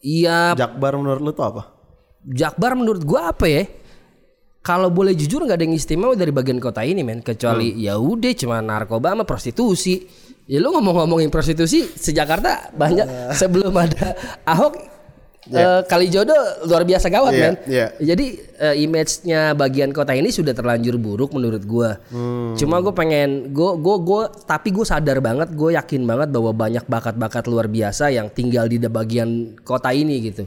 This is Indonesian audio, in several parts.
Iya, Jakbar menurut lu tuh apa? Jakbar menurut gua apa ya? Kalau boleh jujur nggak ada yang istimewa dari bagian kota ini men kecuali ya udah cuma narkoba sama prostitusi. Ya lu ngomong-ngomongin prostitusi sejakarta banyak sebelum ada Ahok eh, kali jodoh luar biasa gawat Iya, men. iya. Jadi eh, image-nya bagian kota ini sudah terlanjur buruk menurut gua. Cuma gue pengen gue gue gue tapi gue sadar banget gue yakin banget bahwa banyak bakat-bakat luar biasa yang tinggal di bagian kota ini gitu.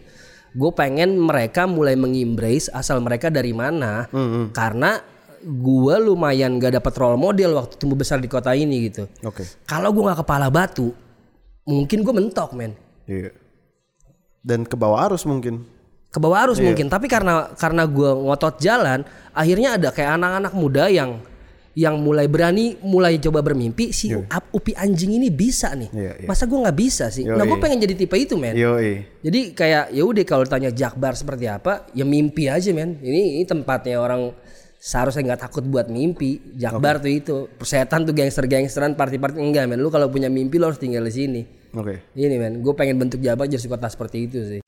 Gue pengen mereka mulai mengimbrais asal mereka dari mana karena gue lumayan gak dapet role model waktu tumbuh besar di kota ini gitu. Oke. Kalau gue nggak kepala batu, mungkin gue mentok men. Iya. Dan ke bawah arus mungkin. ke bawah arus mungkin tapi karena karena gue ngotot jalan akhirnya ada kayak anak-anak muda yang yang mulai berani mulai coba bermimpi si Up- upi anjing ini bisa nih. Iya, iya. masa gue nggak bisa sih? Nah gue pengen jadi tipe itu men. Yoi. jadi kayak ya udah kalau tanya Jakbar seperti apa ya mimpi aja men. Ini ini tempatnya orang seharusnya nggak takut buat mimpi. Jakbar tuh itu. Setan tuh gangster-gangsteran party-party. Enggak men. Lu kalau punya mimpi lo harus tinggal di sini Oke. ini men gue pengen bentuk Jabar jadi kota seperti itu sih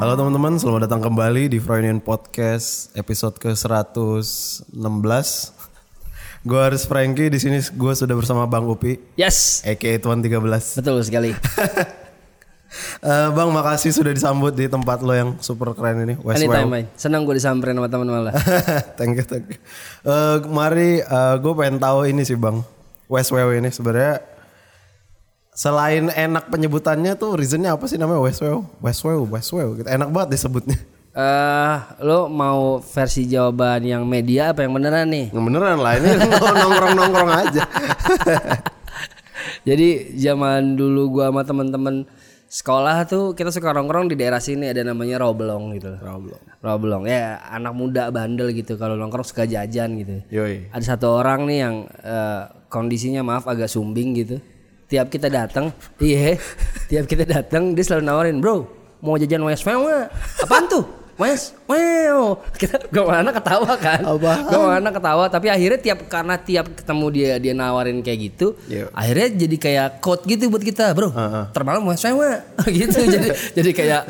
Halo teman-teman, selamat datang kembali di Freudian Podcast episode ke-116. Gue Haris Franky, di sini gue sudah bersama Bang Upi, yes aka Tuan 13. betul sekali Eh, bang, makasih sudah disambut di tempat lo yang super keren ini, West Anytime, man. Senang gue disamperin sama teman malah. thank you, thank you. Eh, mari, gue pengen tahu ini sih bang, West Well ini sebenarnya selain enak penyebutannya tuh reasonnya apa sih namanya West Well? West Well, West Well, gitu. enak banget disebutnya. Eh, lo mau versi jawaban yang media apa yang beneran nih? Nggak beneran lah, ini nongkrong-nongkrong aja. Jadi zaman dulu gua sama teman-teman sekolah tuh kita suka nongkrong di daerah sini ada namanya Roblong gitu. Roblong. Roblong. Ya anak muda bandel gitu kalau nongkrong suka jajan gitu. Yoi. Ada satu orang nih yang eh, kondisinya maaf agak sumbing gitu. Tiap kita datang, iya, tiap kita datang dia selalu nawarin, bro, mau jajan West nggak? Apaan tuh? West Well. Kita gua sama anak ketawa kan. Gua sama anak ketawa, tapi akhirnya tiap karena tiap ketemu dia dia nawarin kayak gitu, Iya. akhirnya jadi kayak quote gitu buat kita, bro. Termalam West Well nggak? gitu. jadi jadi kayak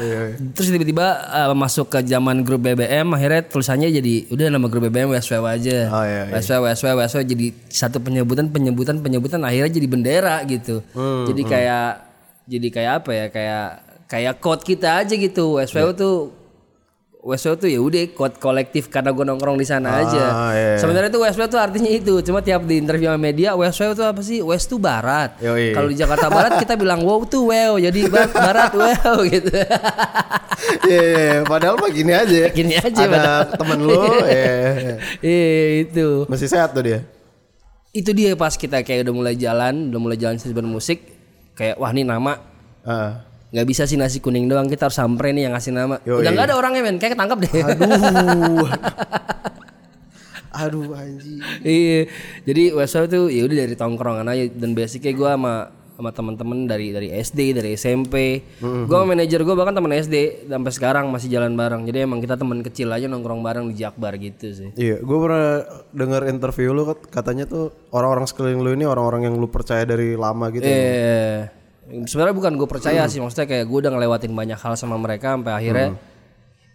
terus tiba-tiba eh, masuk ke zaman grup BBM, akhirnya tulisannya jadi udah nama grup BBM Well aja. Oh, iya, iya. WSW WSW WSW jadi satu penyebutan penyebutan penyebutan akhirnya jadi bendera gitu. Hmm, jadi kayak jadi kayak apa ya kayak kayak code kita aja gitu. WSW Iya. tuh WSW tuh ya udah kolektif karena gue nongkrong di sana aja. iya. Sebenarnya tuh WSW tuh artinya itu. Cuma tiap di interview sama media WSW tuh apa sih? West tuh barat. Kalau di Jakarta Barat kita bilang wow tuh wow. Jadi bar- barat wow gitu. Iya, iya, iya. padahal mah gini aja. Gini aja, Ada padahal. temen lu, iya. Iya itu. masih sehat tuh dia. itu dia pas kita kayak udah mulai jalan udah mulai jalan sesuai musik kayak wah ini nama Ah. Nggak bisa sih nasi kuning doang kita harus samperin nih yang ngasih nama. Yoi. udah nggak ada orangnya men. Kayak ketangkap deh. Aduh. Aduh anjing. iya. Jadi WSW tuh ya udah dari tongkrongan aja. Dan basicnya gue sama sama teman-teman dari dari SD dari SMP gue sama manajer gue bahkan teman SD sampai sekarang masih jalan bareng. Jadi emang kita teman kecil aja nongkrong bareng di Jakbar gitu sih. Iya, gue pernah denger interview lu kat- katanya tuh orang-orang sekeliling lu ini orang-orang yang lu percaya dari lama gitu. Eh, sebenarnya bukan gue percaya sih, maksudnya kayak gue udah ngelewatin banyak hal sama mereka sampai akhirnya,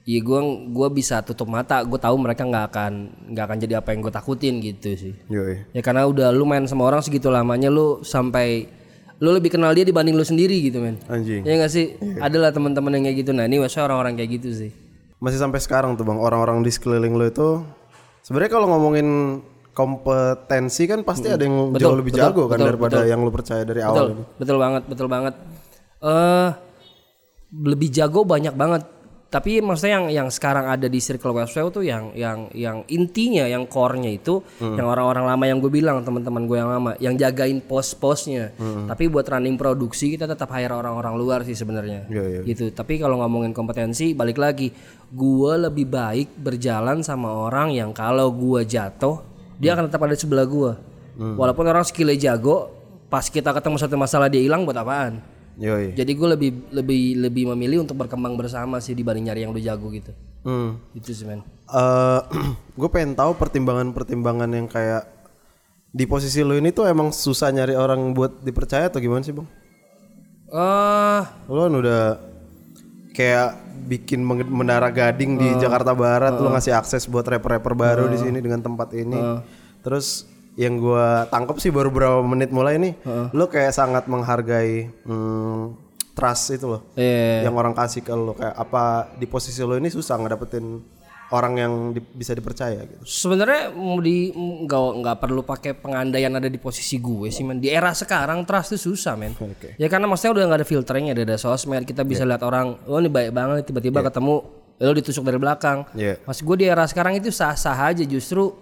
iya gue gua bisa tutup mata, gue tahu mereka nggak akan nggak akan jadi apa yang gue takutin gitu sih. Yoi. Ya karena udah lu main sama orang segitu lamanya lu sampai lu lebih kenal dia dibanding lu sendiri gitu men. Anjing. Ya nggak sih? Adalah teman-teman yang kayak gitu. Nah ini maksudnya orang-orang kayak gitu sih. Masih sampai sekarang tuh Bang, orang-orang di sekeliling lu itu sebenarnya kalau ngomongin kompetensi kan pasti ada yang Betul, jauh lebih betul, jago kan betul, daripada yang lu percaya dari Betul, awal ini. betul banget, betul banget. Eh lebih jago banyak banget. Tapi maksudnya yang yang sekarang ada di circle Westwell tuh yang yang yang intinya, yang core-nya itu yang orang-orang lama yang gue bilang teman-teman gue yang lama, yang jagain pos-posnya. Tapi buat running produksi kita tetap hire orang-orang luar sih sebenarnya. Iya, iya. Gitu. Tapi kalau ngomongin kompetensi, balik lagi, gue lebih baik berjalan sama orang yang kalau gue jatuh, dia akan tetap ada di sebelah gue. Walaupun orang skillnya jago, pas kita ketemu satu masalah dia hilang buat apaan? Yoi. Jadi gue lebih lebih lebih memilih untuk berkembang bersama sih dibanding nyari yang udah jago gitu. Hmm. Itu sih men. eh gue pengen tahu pertimbangan-pertimbangan yang kayak di posisi lo ini tuh emang susah nyari orang buat dipercaya atau gimana sih bang? Eh Lo kan udah kayak bikin menara gading di Jakarta Barat, lo ngasih akses buat rapper-rapper baru di sini dengan tempat ini. Terus yang gua tangkap sih baru beberapa menit mulai nih, lo kayak sangat menghargai hmm, trust itu loh, Iya. yang orang kasih ke lo kayak apa di posisi lo ini susah ngedapetin orang yang di- bisa dipercaya gitu. Sebenarnya mau di nggak nggak perlu pakai pengandaian ada di posisi gue sih men. Di era sekarang trust itu susah men. Oke. Ya karena maksudnya udah nggak ada filternya, ada ada sosmed, kita bisa lihat orang, oh ini baik banget, tiba-tiba ketemu, lo ditusuk dari belakang. Iya. Mas gue di era sekarang itu sah-sah aja justru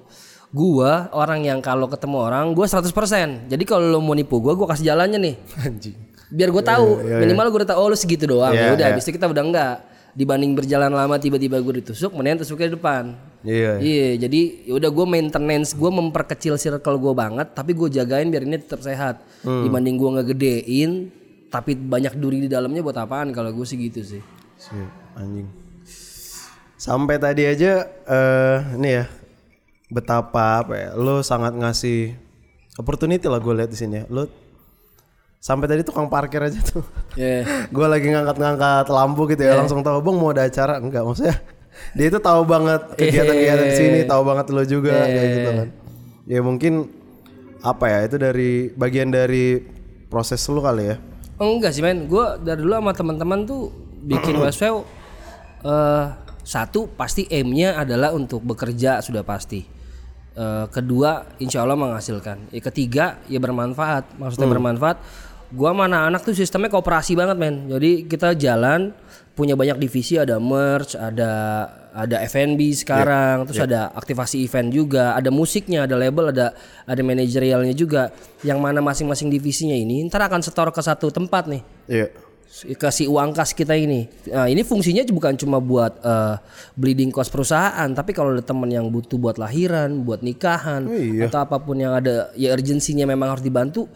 gua orang yang kalau ketemu orang gue 100%. Jadi kalau lo mau nipu gue, gue kasih jalannya nih. Anjing. Biar gue tahu, minimal gue udah tahu oh lu segitu doang. Iya, ya udah, habis itu kita udah enggak. Dibanding berjalan lama tiba-tiba gue ditusuk, mendingan tusuknya di depan. Iya. Iya, jadi ya udah gue maintenance, gue memperkecil circle gue banget, tapi gue jagain biar ini tetap sehat. Hmm. Dibanding gue ngegedein, tapi banyak duri di dalamnya buat apaan? Kalau gue sih gitu sih. Sip, anjing. Sampai tadi aja eh ini ya betapa apa ya lo sangat ngasih opportunity lah gue lihat di sini ya. Lo sampai tadi tukang parkir aja tuh. Iya. gue lagi ngangkat-ngangkat lampu gitu ya langsung tahu bang mau ada acara enggak maksudnya dia itu tahu banget kegiatan-kegiatan di sini tahu banget lo juga kayak gitu kan ya mungkin apa ya itu dari bagian dari proses lo kali ya Oh, enggak sih men, gue dari dulu sama teman-teman tuh bikin Westwell eh satu pasti aimnya adalah untuk bekerja sudah pasti. Eh, kedua insya Allah menghasilkan. Ya, ketiga ya bermanfaat, maksudnya bermanfaat. Gua mana anak tuh sistemnya kooperasi banget men. Jadi kita jalan punya banyak divisi ada merch, ada ada F&B sekarang, terus ada aktivasi event juga, ada musiknya, ada label, ada ada manajerialnya juga. Yang mana masing-masing divisinya ini ntar akan setor ke satu tempat nih iya kasih uang kas kita ini. Nah, ini fungsinya bukan cuma buat eh, bleeding cost perusahaan, tapi kalau ada teman yang butuh buat lahiran, buat nikahan, Oh, iya. atau apa pun yang ada ya urgensinya memang harus dibantu,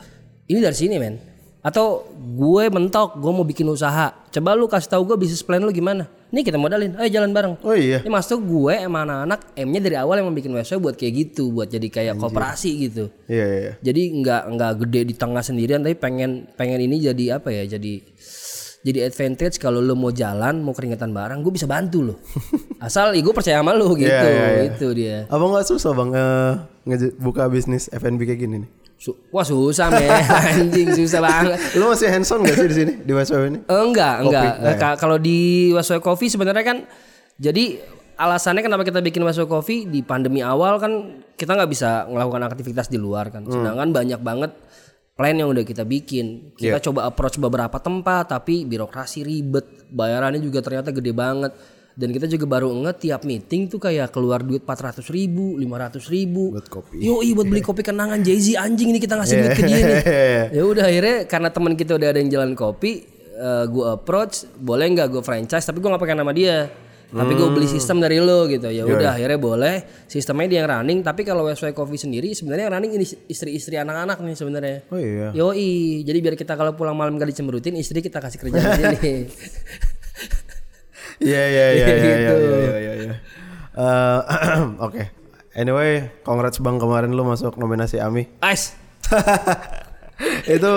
ini dari sini men. Atau gue mentok, gue mau bikin usaha, coba lu kasih tahu gue bisnis plan lu gimana? Nih kita modalin, ayo jalan bareng. oh iya Ini maksud gue emang anak-anak M-nya dari awal emang bikin website buat kayak gitu, buat jadi kayak kooperasi gitu. iya iya, iya. Jadi nggak nggak gede di tengah sendirian tapi pengen pengen ini jadi apa ya? Jadi jadi advantage kalau lo mau jalan mau keringetan bareng gue bisa bantu lo. Asal ya gue percaya sama lo gitu. Iya, iya, iya. Itu dia. Apa nggak susah bang nge- buka bisnis F&B kayak gini nih? Su- Wah susah men anjing susah banget. Lo masih hands on gak sih di sini di WSW ini? Eh, enggak, enggak. Nah ka- Kalau di Waswa Coffee sebenarnya kan jadi alasannya kenapa kita bikin Waswa Coffee di pandemi awal kan kita nggak bisa melakukan aktivitas di luar kan. Sedangkan banyak banget plan yang udah kita bikin. Kita coba approach beberapa tempat tapi birokrasi ribet, bayarannya juga ternyata gede banget. Dan kita juga baru nge tiap meeting tuh kayak keluar duit 400 ribu, 500 ribu. Buat kopi. Yoi buat beli kopi kenangan Jay-Z anjing ini kita ngasih duit ke dia nih. ya udah akhirnya karena teman kita udah ada yang jalan kopi, eh, gue approach, boleh nggak gue franchise tapi gue nggak pakai nama dia. Tapi gue beli sistem dari lo gitu. Ya udah akhirnya boleh. Sistemnya dia yang running. Tapi kalau WSY Coffee sendiri sebenarnya yang running ini istri-istri anak-anak nih sebenarnya. Oh iya. Yoi, jadi biar kita kalau pulang malam gak dicemberutin, istri kita kasih kerjaan di sini. Iya iya iya iya Gitu. iya iya iya. iya. Eh, Oke. Anyway, congrats bang kemarin lu masuk nominasi AMI. Ais, itu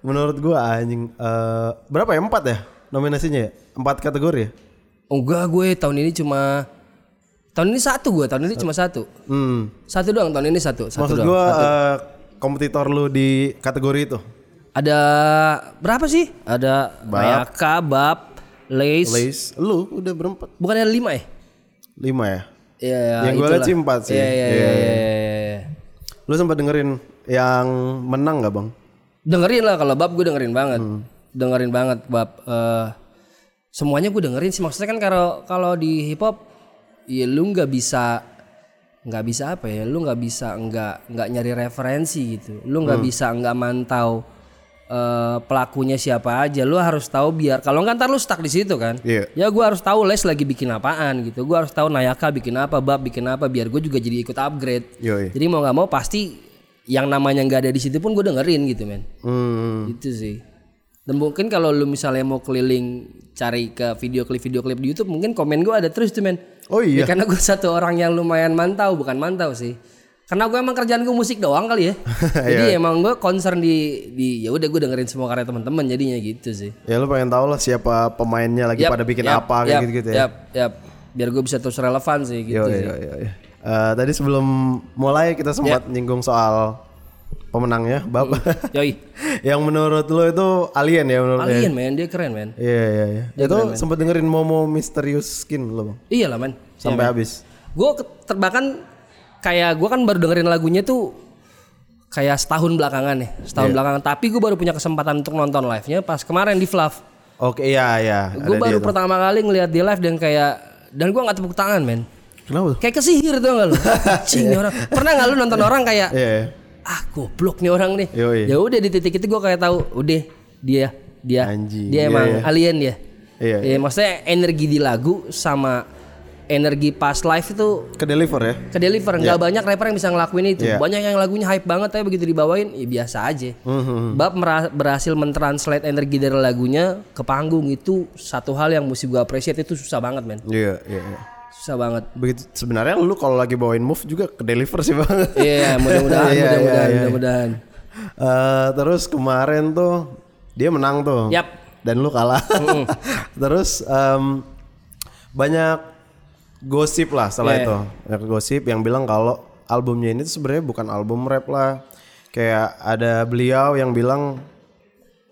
menurut gua anjing eh, berapa ya empat ya nominasinya ya empat kategori ya. enggak gue tahun ini cuma tahun ini satu gue tahun ini cuma satu Hmm. satu doang tahun ini satu satu Maksud gua eh, kompetitor lu di kategori itu. ada berapa sih ada Mayaka Bab Lace Lace, lu udah berempat bukan ada lima ya lima ya. Iya, ya, Yang gua liat sih empat sih. Iya, iya, Iya, iya, iya, iya. Lu sempat dengerin yang menang nggak bang? Dengerin lah kalau bab gue dengerin banget. Hmm. Dengerin banget bab eh, semuanya gue dengerin sih maksudnya kan kalau kalau di hip hop ya lu nggak bisa nggak bisa apa ya lu nggak bisa nggak nggak nyari referensi gitu lu nggak Hmm. bisa nggak mantau eh, pelakunya siapa aja lu harus tahu biar kalau nggak ntar lu stuck di situ kan Iya. ya gue harus tahu les lagi bikin apaan gitu gue harus tahu Nayaka bikin apa bab bikin apa biar gue juga jadi ikut upgrade Yoi. jadi mau nggak mau pasti yang namanya nggak ada di situ pun gue dengerin gitu men. Hmm. Itu sih. Dan mungkin kalau lu misalnya mau keliling cari ke video klip video klip di YouTube mungkin komen gue ada terus tuh men. Oh iya. Ya, karena gue satu orang yang lumayan mantau bukan mantau sih. Karena gue emang kerjaan gue musik doang kali ya. Jadi emang gue concern di di ya udah gue dengerin semua karya teman-teman jadinya gitu sih. Ya lu pengen tahu lah siapa pemainnya lagi Yap, pada bikin yap, apa yap, kayak gitu-gitu ya. Yap, yap. Biar gue bisa terus relevan sih gitu Yo, sih. yo, yo, yo. Eh, tadi sebelum mulai kita sempat nyinggung soal pemenangnya, Bab. Yoi. yang menurut lu itu alien ya menurut lu? Alien men, dia keren men. Iya iya iya. Itu sempat dengerin Momo Mysterious Skin lo, Bang. Iya lah men. Sampai habis. Gue terbahkan kayak gue kan baru dengerin lagunya tuh kayak setahun belakangan nih, setahun Iya. belakangan. Tapi gue baru punya kesempatan untuk nonton live-nya pas kemarin di Fluff. Oke, iya iya. Gue baru dia tuh. pertama kali ngeliat dia live dan kayak dan gue nggak tepuk tangan men. Kenapa tuh? Kayak kesihir tuh gak lu? Cing nih orang. Pernah gak lu nonton orang kayak Iya. iya. ah goblok nih orang nih. Ya udah di titik itu gue kayak tahu, udah dia dia Anjing, dia iya, emang iya. alien dia. Iya, Ya, maksudnya energi di lagu sama energi pas live itu Ke deliver ya? ke deliver nggak banyak rapper yang bisa ngelakuin itu Iya. banyak yang lagunya hype banget tapi begitu dibawain ya biasa aja Mhm. Bab berhasil mentranslate energi dari lagunya ke panggung itu satu hal yang mesti gue appreciate itu susah banget men Iya iya. iya. susah banget Begitu sebenarnya lu kalau lagi bawain move juga ke deliver sih bang. iya mudah-mudahan Iya, iya, mudah-mudahan iya. mudah-mudahan Eh, terus kemarin tuh dia menang tuh. Yap. Dan lu kalah. terus em, banyak gosip lah setelah Iya. itu. Banyak gosip yang bilang kalau albumnya ini sebenarnya bukan album rap lah. Kayak ada beliau yang bilang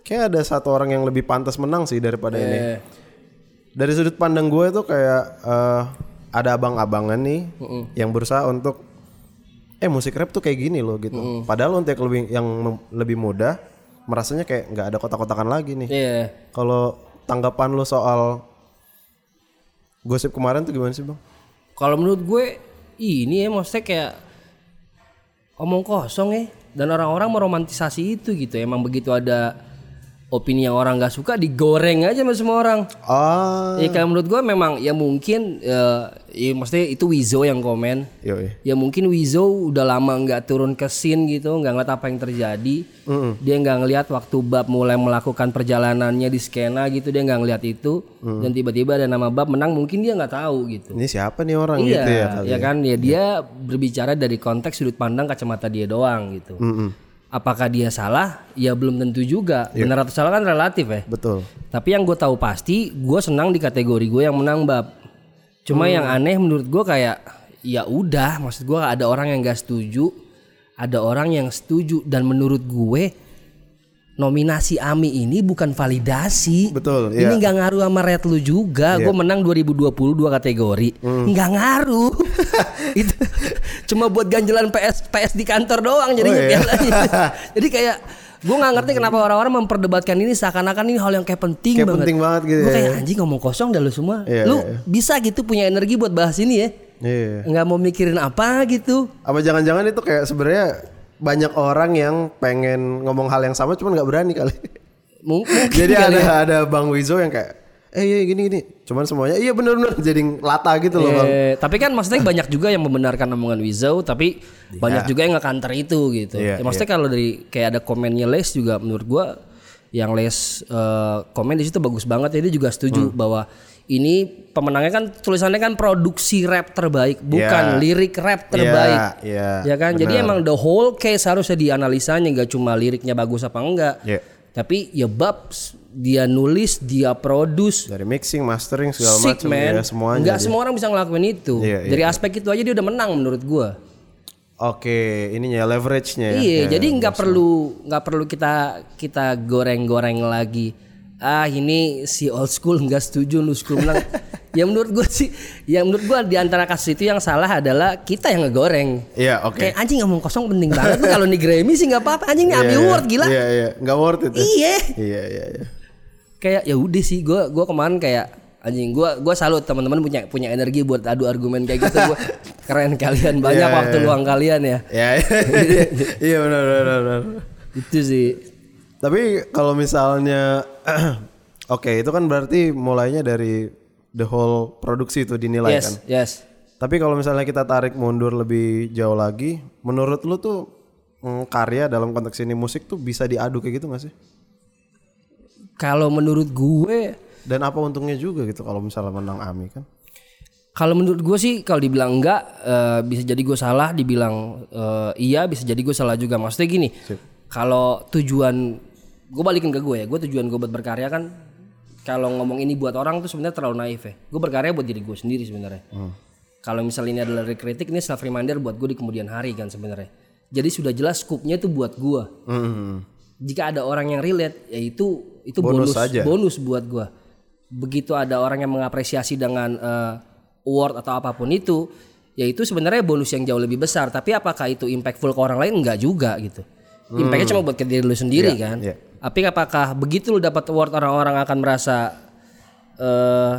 kayak ada satu orang yang lebih pantas menang sih daripada ini. Eh, Dari sudut pandang gue tuh kayak eh, ada abang-abangan nih yang berusaha untuk eh musik rap tuh kayak gini loh gitu. Padahal untuk yang lebih yang lebih muda merasanya kayak nggak ada kotak-kotakan lagi nih. iya Kalau tanggapan lu soal gosip kemarin tuh gimana sih bang? kalau menurut gue ini ya maksudnya kayak omong kosong ya dan orang-orang meromantisasi itu gitu emang begitu ada opini yang orang nggak suka digoreng aja sama semua orang Ah, Ya kalau menurut gua memang ya mungkin eh, ya maksudnya itu Wizo yang komen. yoi. Ya mungkin Wizo udah lama nggak turun ke scene gitu, nggak ngeliat apa yang terjadi. Dia nggak ngeliat waktu Bab mulai melakukan perjalanannya di skena gitu, dia nggak ngeliat itu. Dan tiba-tiba ada nama Bab menang, mungkin dia nggak tahu gitu. Ini siapa nih orang Iya, gitu ya? kali ya kan ya dia berbicara dari konteks sudut pandang kacamata dia doang gitu. Mm-mm. Apakah dia salah? Ya belum tentu juga. Iya. Benar atau salah kan relatif ya. Betul. Tapi yang gue tahu pasti, gue senang di kategori gue yang menang bab. Cuma yang aneh menurut gue kayak ya udah, maksud gue ada orang yang gak setuju, ada orang yang setuju dan menurut gue nominasi AMI ini bukan validasi. Betul, Ini iya. nggak ngaruh sama red lu juga. Gue menang 2020 dua kategori. Nggak ngaruh. Itu cuma buat ganjelan PS PS di kantor doang jadinya Oh, iya. Jadi kayak gue nggak ngerti kenapa orang-orang memperdebatkan ini seakan-akan ini hal yang kayak penting Kayak banget. penting banget gitu Gue ya. kayak anjing ngomong kosong dah lu semua. Iya, lu iya, bisa gitu punya energi buat bahas ini ya. Iya. Nggak mau mikirin apa gitu. Apa jangan-jangan itu kayak sebenarnya banyak orang yang pengen ngomong hal yang sama cuman nggak berani kali. Mung- Mungkin Jadi kali ada ya. ada Bang Wizo yang kayak eh iya gini gini. Cuman semuanya iya bener-bener jadi lata gitu loh Bang. Eh, tapi kan maksudnya banyak juga yang membenarkan omongan Wizo, tapi banyak juga yang ngekanter itu gitu. Iya, Ya, maksudnya kalau dari kayak ada komennya Les juga menurut gua yang Les eh, komen di situ bagus banget dia juga setuju bahwa ini pemenangnya kan tulisannya kan produksi rap terbaik, bukan Iya. lirik rap terbaik. iya, ya kan? Jadi emang the whole case harusnya dianalisanya nggak cuma liriknya bagus apa enggak. Iya. Tapi ya bab dia nulis, dia produce, Dari mixing, mastering segala Sick macam man. ya semuanya. Nggak dia. semua orang bisa ngelakuin itu. Iya, iya, Dari aspek itu aja dia udah menang menurut gua. Oke, ininya leverage-nya ya. iya, Ya, jadi nggak perlu nggak perlu kita kita goreng-goreng lagi. Ah ini si old school nggak setuju lu school menang. ya menurut gua sih, ya menurut gua di antara kasus itu yang salah adalah kita yang ngegoreng. Iya, oke. Kayak anjing ngomong kosong penting banget. Lu kalau nih Grammy sih nggak apa-apa. Anjing Iya, Ami iya. Award gila. Iya, iya, nggak worth it. ya? Iya. Iya, iya, iya. Kayak ya udah sih gua gua kemarin kayak anjing gua gua salut teman-teman punya punya energi buat adu argumen kayak gitu gua keren kalian banyak Iya, waktu iya. luang kalian ya Ya, iya, iya benar, benar, benar. itu sih Tapi kalau misalnya, oke itu kan berarti mulainya dari the whole produksi itu dinilai kan. yes yes Tapi kalau misalnya kita tarik mundur lebih jauh lagi, menurut lu tuh mm, karya dalam konteks ini musik tuh bisa diadu kayak gitu gak sih? kalau menurut gue Dan apa untungnya juga gitu kalau misalnya menang Ami kan? Kalau menurut gue sih kalau dibilang enggak eh, bisa jadi gue salah, dibilang eh, iya bisa jadi gue salah juga. Maksudnya gini, kalau tujuan gue balikin ke gue ya, gue tujuan gue buat berkarya kan kalau ngomong ini buat orang tuh sebenarnya terlalu naif ya. Gue berkarya buat diri gue sendiri sebenarnya. Kalau misalnya ini adalah kritik ini self reminder buat gue di kemudian hari kan sebenarnya. Jadi sudah jelas skupnya itu buat gue. Hmm. Jika ada orang yang relate, ya itu itu Bonus bonus saja. bonus buat gua. Begitu ada orang yang mengapresiasi dengan eh, award atau apa pun itu, ya itu sebenarnya bonus yang jauh lebih besar. Tapi apakah itu impactful ke orang lain? Enggak juga gitu. Impactnya cuma buat ke diri lu sendiri Iya, kan. iya. Tapi apakah begitu lu dapat award orang-orang akan merasa eh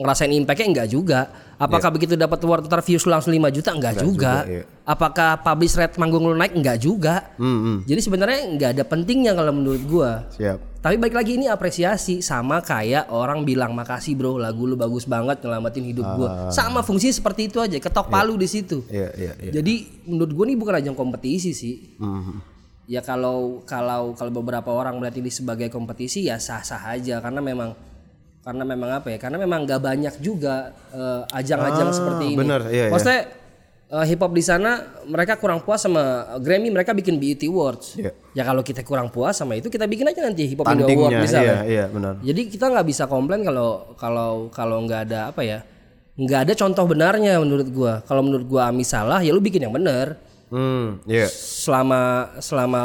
ngerasain impactnya enggak juga. Apakah begitu dapat award ntar views langsung 5 juta? Enggak, juga. juga, iya. Apakah publish rate manggung lu naik? Enggak juga. Hmm, Jadi sebenarnya nggak ada pentingnya kalau menurut gua. Siap. Tapi balik lagi ini apresiasi sama kayak orang bilang makasih bro lagu lu bagus banget nyelamatin hidup gua. Sama fungsinya seperti itu aja, ketok palu di situ. Iya, iya, iya. Jadi menurut gua nih bukan ajang kompetisi sih. Mhm. Ya kalau kalau kalau beberapa orang melihat ini sebagai kompetisi ya sah-sah aja karena memang karena memang apa ya? Karena memang nggak banyak juga eh, ajang-ajang Ah, seperti ini. bener, iya, iya. Maksudnya eh, hip hop di sana mereka kurang puas sama Grammy, mereka bikin BET Awards. Iya. Ya kalau kita kurang puas sama itu kita bikin aja nanti hip hop Indo Award misalnya. iya, iya benar. Jadi kita nggak bisa komplain kalau kalau kalau nggak ada apa ya? nggak ada contoh benarnya menurut gua. Kalau menurut gua Ami salah ya lu bikin yang benar. Hmm, iya. Selama selama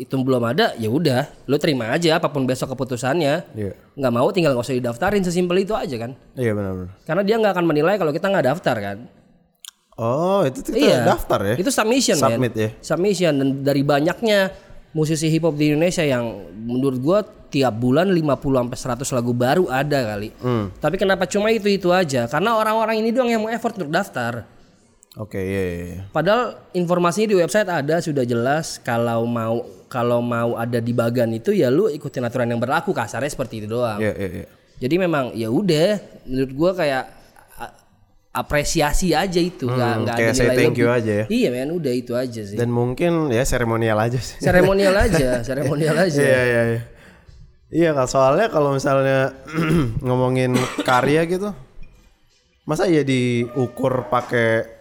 itu belum ada ya udah lu terima aja apa pun besok keputusannya. Nggak mau tinggal nggak usah didaftarin sesimpel itu aja kan. Iya benar benar. Karena dia nggak akan menilai kalau kita nggak daftar kan. Oh, itu kita Iya. daftar ya? Itu submission. Submit ya. Submission dan dari banyaknya musisi hip hop di Indonesia yang menurut gua tiap bulan 50 sampai 100 lagu baru ada kali. Hmm. Tapi kenapa cuma itu-itu aja? Karena orang-orang ini doang yang mau effort untuk daftar. Oke, iya, iya, iya. Padahal informasinya di website ada sudah jelas kalau mau kalau mau ada di bagan itu ya lu ikutin aturan yang berlaku kasarnya seperti itu doang. Iya, iya, iya. Jadi memang ya udah menurut gua kayak apresiasi aja itu nggak nggak ada Hmm, kayak say nilai thank you lebih. aja ya. Iya men udah itu aja sih. Dan mungkin ya seremonial aja sih. seremonial aja, seremonial aja. Iya, iya, iya. Iya, kalau soalnya kalau misalnya ngomongin karya gitu, masa ya diukur pakai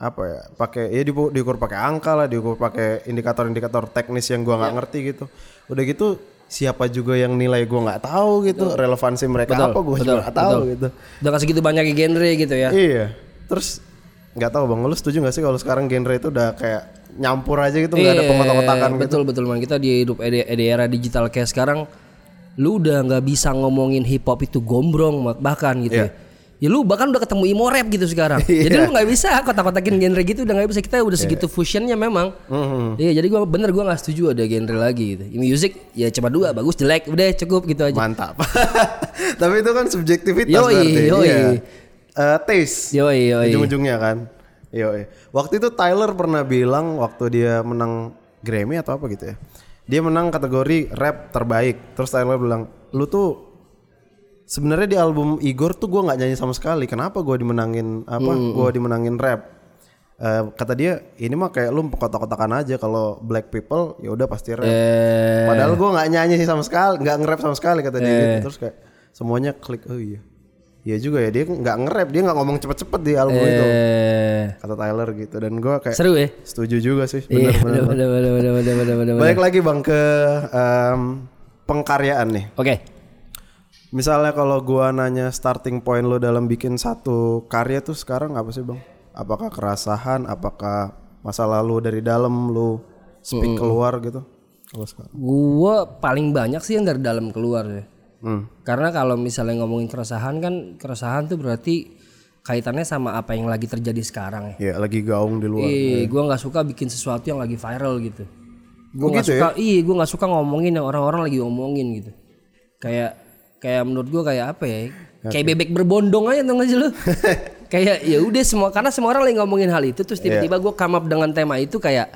apa ya? Pakai ya diukur, diukur pakai angka lah, diukur pakai indikator-indikator teknis yang gua nggak ngerti gitu. Udah gitu siapa juga yang nilai gua nggak tahu gitu, relevansi mereka apa gua juga nggak tahu gitu. Udah kasih gitu banyak genre gitu ya. Iya. Terus nggak tahu bang, lu setuju nggak sih kalau sekarang genre itu udah kayak nyampur aja gitu, nggak ada Iya, pemotak-kotakan gitu? Betul betul man kita di hidup di, era digital kayak sekarang lu udah nggak bisa ngomongin hip hop itu gombrong bahkan gitu Iya. ya. Ya lu bahkan udah ketemu emo rap gitu sekarang. Jadi lu nggak bisa kotak-kotakin genre gitu udah nggak bisa kita udah segitu fusionnya memang. Mhm. Iya jadi gua bener gua nggak setuju ada genre lagi gitu. Music ya cuma dua bagus jelek udah cukup gitu aja. Mantap. Tapi itu kan subjektivitas Yoi, berarti. yoi. Iya. Eh, taste. Yoi yoi. Ujung-ujungnya kan. Yoi. Waktu itu Tyler pernah bilang waktu dia menang Grammy atau apa gitu ya. Dia menang kategori rap terbaik. Terus Tyler bilang, "Lu tuh sebenarnya di album Igor tuh gua nggak nyanyi sama sekali. Kenapa gua dimenangin apa? Gua dimenangin rap?" Eh, kata dia, "Ini mah kayak lu kotak-kotakan aja kalau black people ya udah pasti rap." Eh, Padahal gue nggak nyanyi sih sama sekali, nggak nge-rap sama sekali kata dia gitu. Terus kayak semuanya klik, oh iya. Iya juga ya, dia nggak nge-rap, dia nggak ngomong cepet-cepet di album itu. eh, Kata Tyler gitu. Dan gue kayak seru ya. setuju juga sih, Iya, bener bener bener bener bener bener. Balik lagi bang ke em, pengkaryaan nih. Oke. Misalnya kalau gua nanya starting point lo dalam bikin satu karya tuh sekarang apa sih bang? Apakah kerasahan? Apakah masa lalu dari dalam lo speak keluar gitu? Kalau sekarang. Gua paling banyak sih yang dari dalam keluar ya. Hmm. Karena kalau misalnya ngomongin keresahan kan keresahan tuh berarti kaitannya sama apa yang lagi terjadi sekarang ya. Ya lagi gaung di luar. Iya, gua nggak suka bikin sesuatu yang lagi viral gitu. Gua Oh nggak gitu suka, iya, gua nggak suka ngomongin yang orang-orang lagi ngomongin gitu. Kayak kayak menurut gua kayak apa ya? Kayak bebek berbondong aja tuh nggak sih lu? kayak ya udah semua karena semua orang lagi ngomongin hal itu terus tiba-tiba gua come up dengan tema itu kayak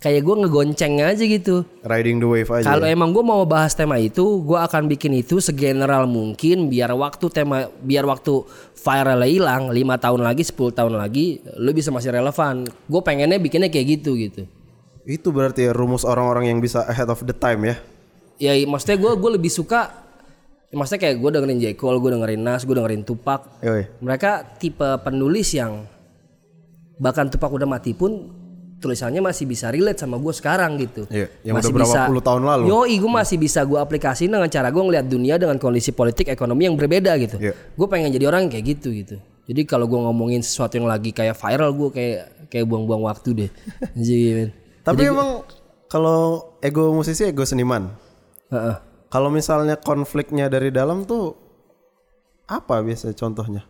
kayak gua ngegonceng aja gitu. Riding the wave aja. Kalau emang gue mau bahas tema itu, gue akan bikin itu segeneral mungkin biar waktu tema biar waktu viral hilang 5 tahun lagi, 10 tahun lagi lu bisa masih relevan. Gue pengennya bikinnya kayak gitu gitu. Itu berarti ya rumus orang-orang yang bisa ahead of the time ya. ya maksudnya gue gue lebih suka maksudnya kayak gue dengerin J Cole gue dengerin Nas gue dengerin Tupac Yoi. mereka tipe penulis yang bahkan Tupac udah mati pun tulisannya masih bisa relate sama gue sekarang gitu Iya, yang udah berapa puluh tahun lalu. Yoi, gue masih bisa gue aplikasiin dengan cara gue ngeliat dunia dengan kondisi politik ekonomi yang berbeda gitu. Iya. Gue pengen jadi orang kayak gitu gitu. Jadi kalau gue ngomongin sesuatu yang lagi kayak viral gue kayak kayak buang-buang waktu deh. Jadi. Tapi emang kalau ego musisi ego seniman. Heeh. Kalau misalnya konfliknya dari dalam tuh apa biasa contohnya?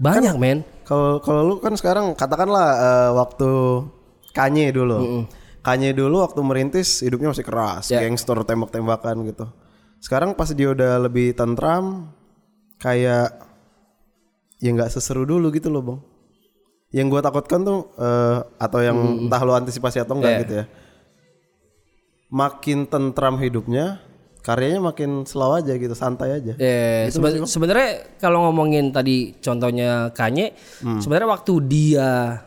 Banyak men. Kalau kalau lu kan sekarang katakanlah eh, waktu Kanye dulu. Kanye dulu waktu merintis hidupnya masih keras, Ya. gangster tembak-tembakan gitu. Sekarang pas dia udah lebih tentram kayak ya nggak seseru dulu gitu loh, Bang. Yang gua takutkan tuh eh, atau yang entah lu antisipasi atau enggak Ya. gitu ya. Makin tentram hidupnya, karyanya makin slow aja gitu, santai aja. Eh, seben- sebenarnya kalau ngomongin tadi contohnya Kanye, sebenarnya waktu dia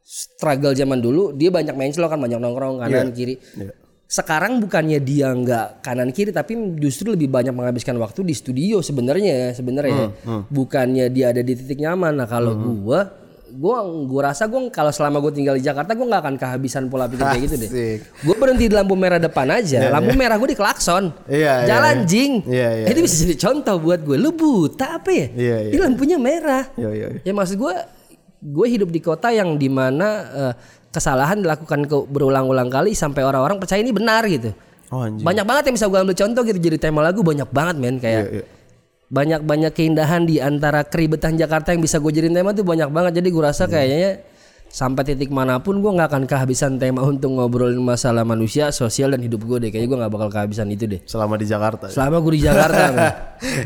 struggle zaman dulu, dia banyak main slow kan banyak nongkrong kanan kiri. Iya. Sekarang bukannya dia nggak kanan kiri tapi justru lebih banyak menghabiskan waktu di studio sebenarnya sebenarnya. Bukannya dia ada di titik nyaman. Nah, kalau gua gua gua rasa gua kalau selama gua tinggal di Jakarta gua nggak akan kehabisan pola pikir kayak gitu deh. Gue berhenti di lampu merah depan aja. lampu merah gue di klakson. Iya, iya, Jalan iya. jing. Iya, iya, Itu bisa jadi contoh buat gue. Lu buta apa ya? Iya, iya. Ini lampunya merah. Iya, iya, iya. Ya maksud gue, gue hidup di kota yang di mana eh, kesalahan dilakukan ke berulang-ulang kali sampai orang-orang percaya ini benar gitu. Oh anjing. Banyak banget yang bisa gue ambil contoh gitu jadi tema lagu banyak banget men kayak Iya, iya. Banyak-banyak keindahan di antara keribetan Jakarta yang bisa gue jadiin tema tuh banyak banget. Jadi gue rasa Iya. kayaknya sampai titik mana pun gue nggak akan kehabisan tema untuk ngobrolin masalah manusia, sosial dan hidup gue deh. Kayaknya gue nggak bakal kehabisan itu deh. Selama di Jakarta. Selama gue di Jakarta.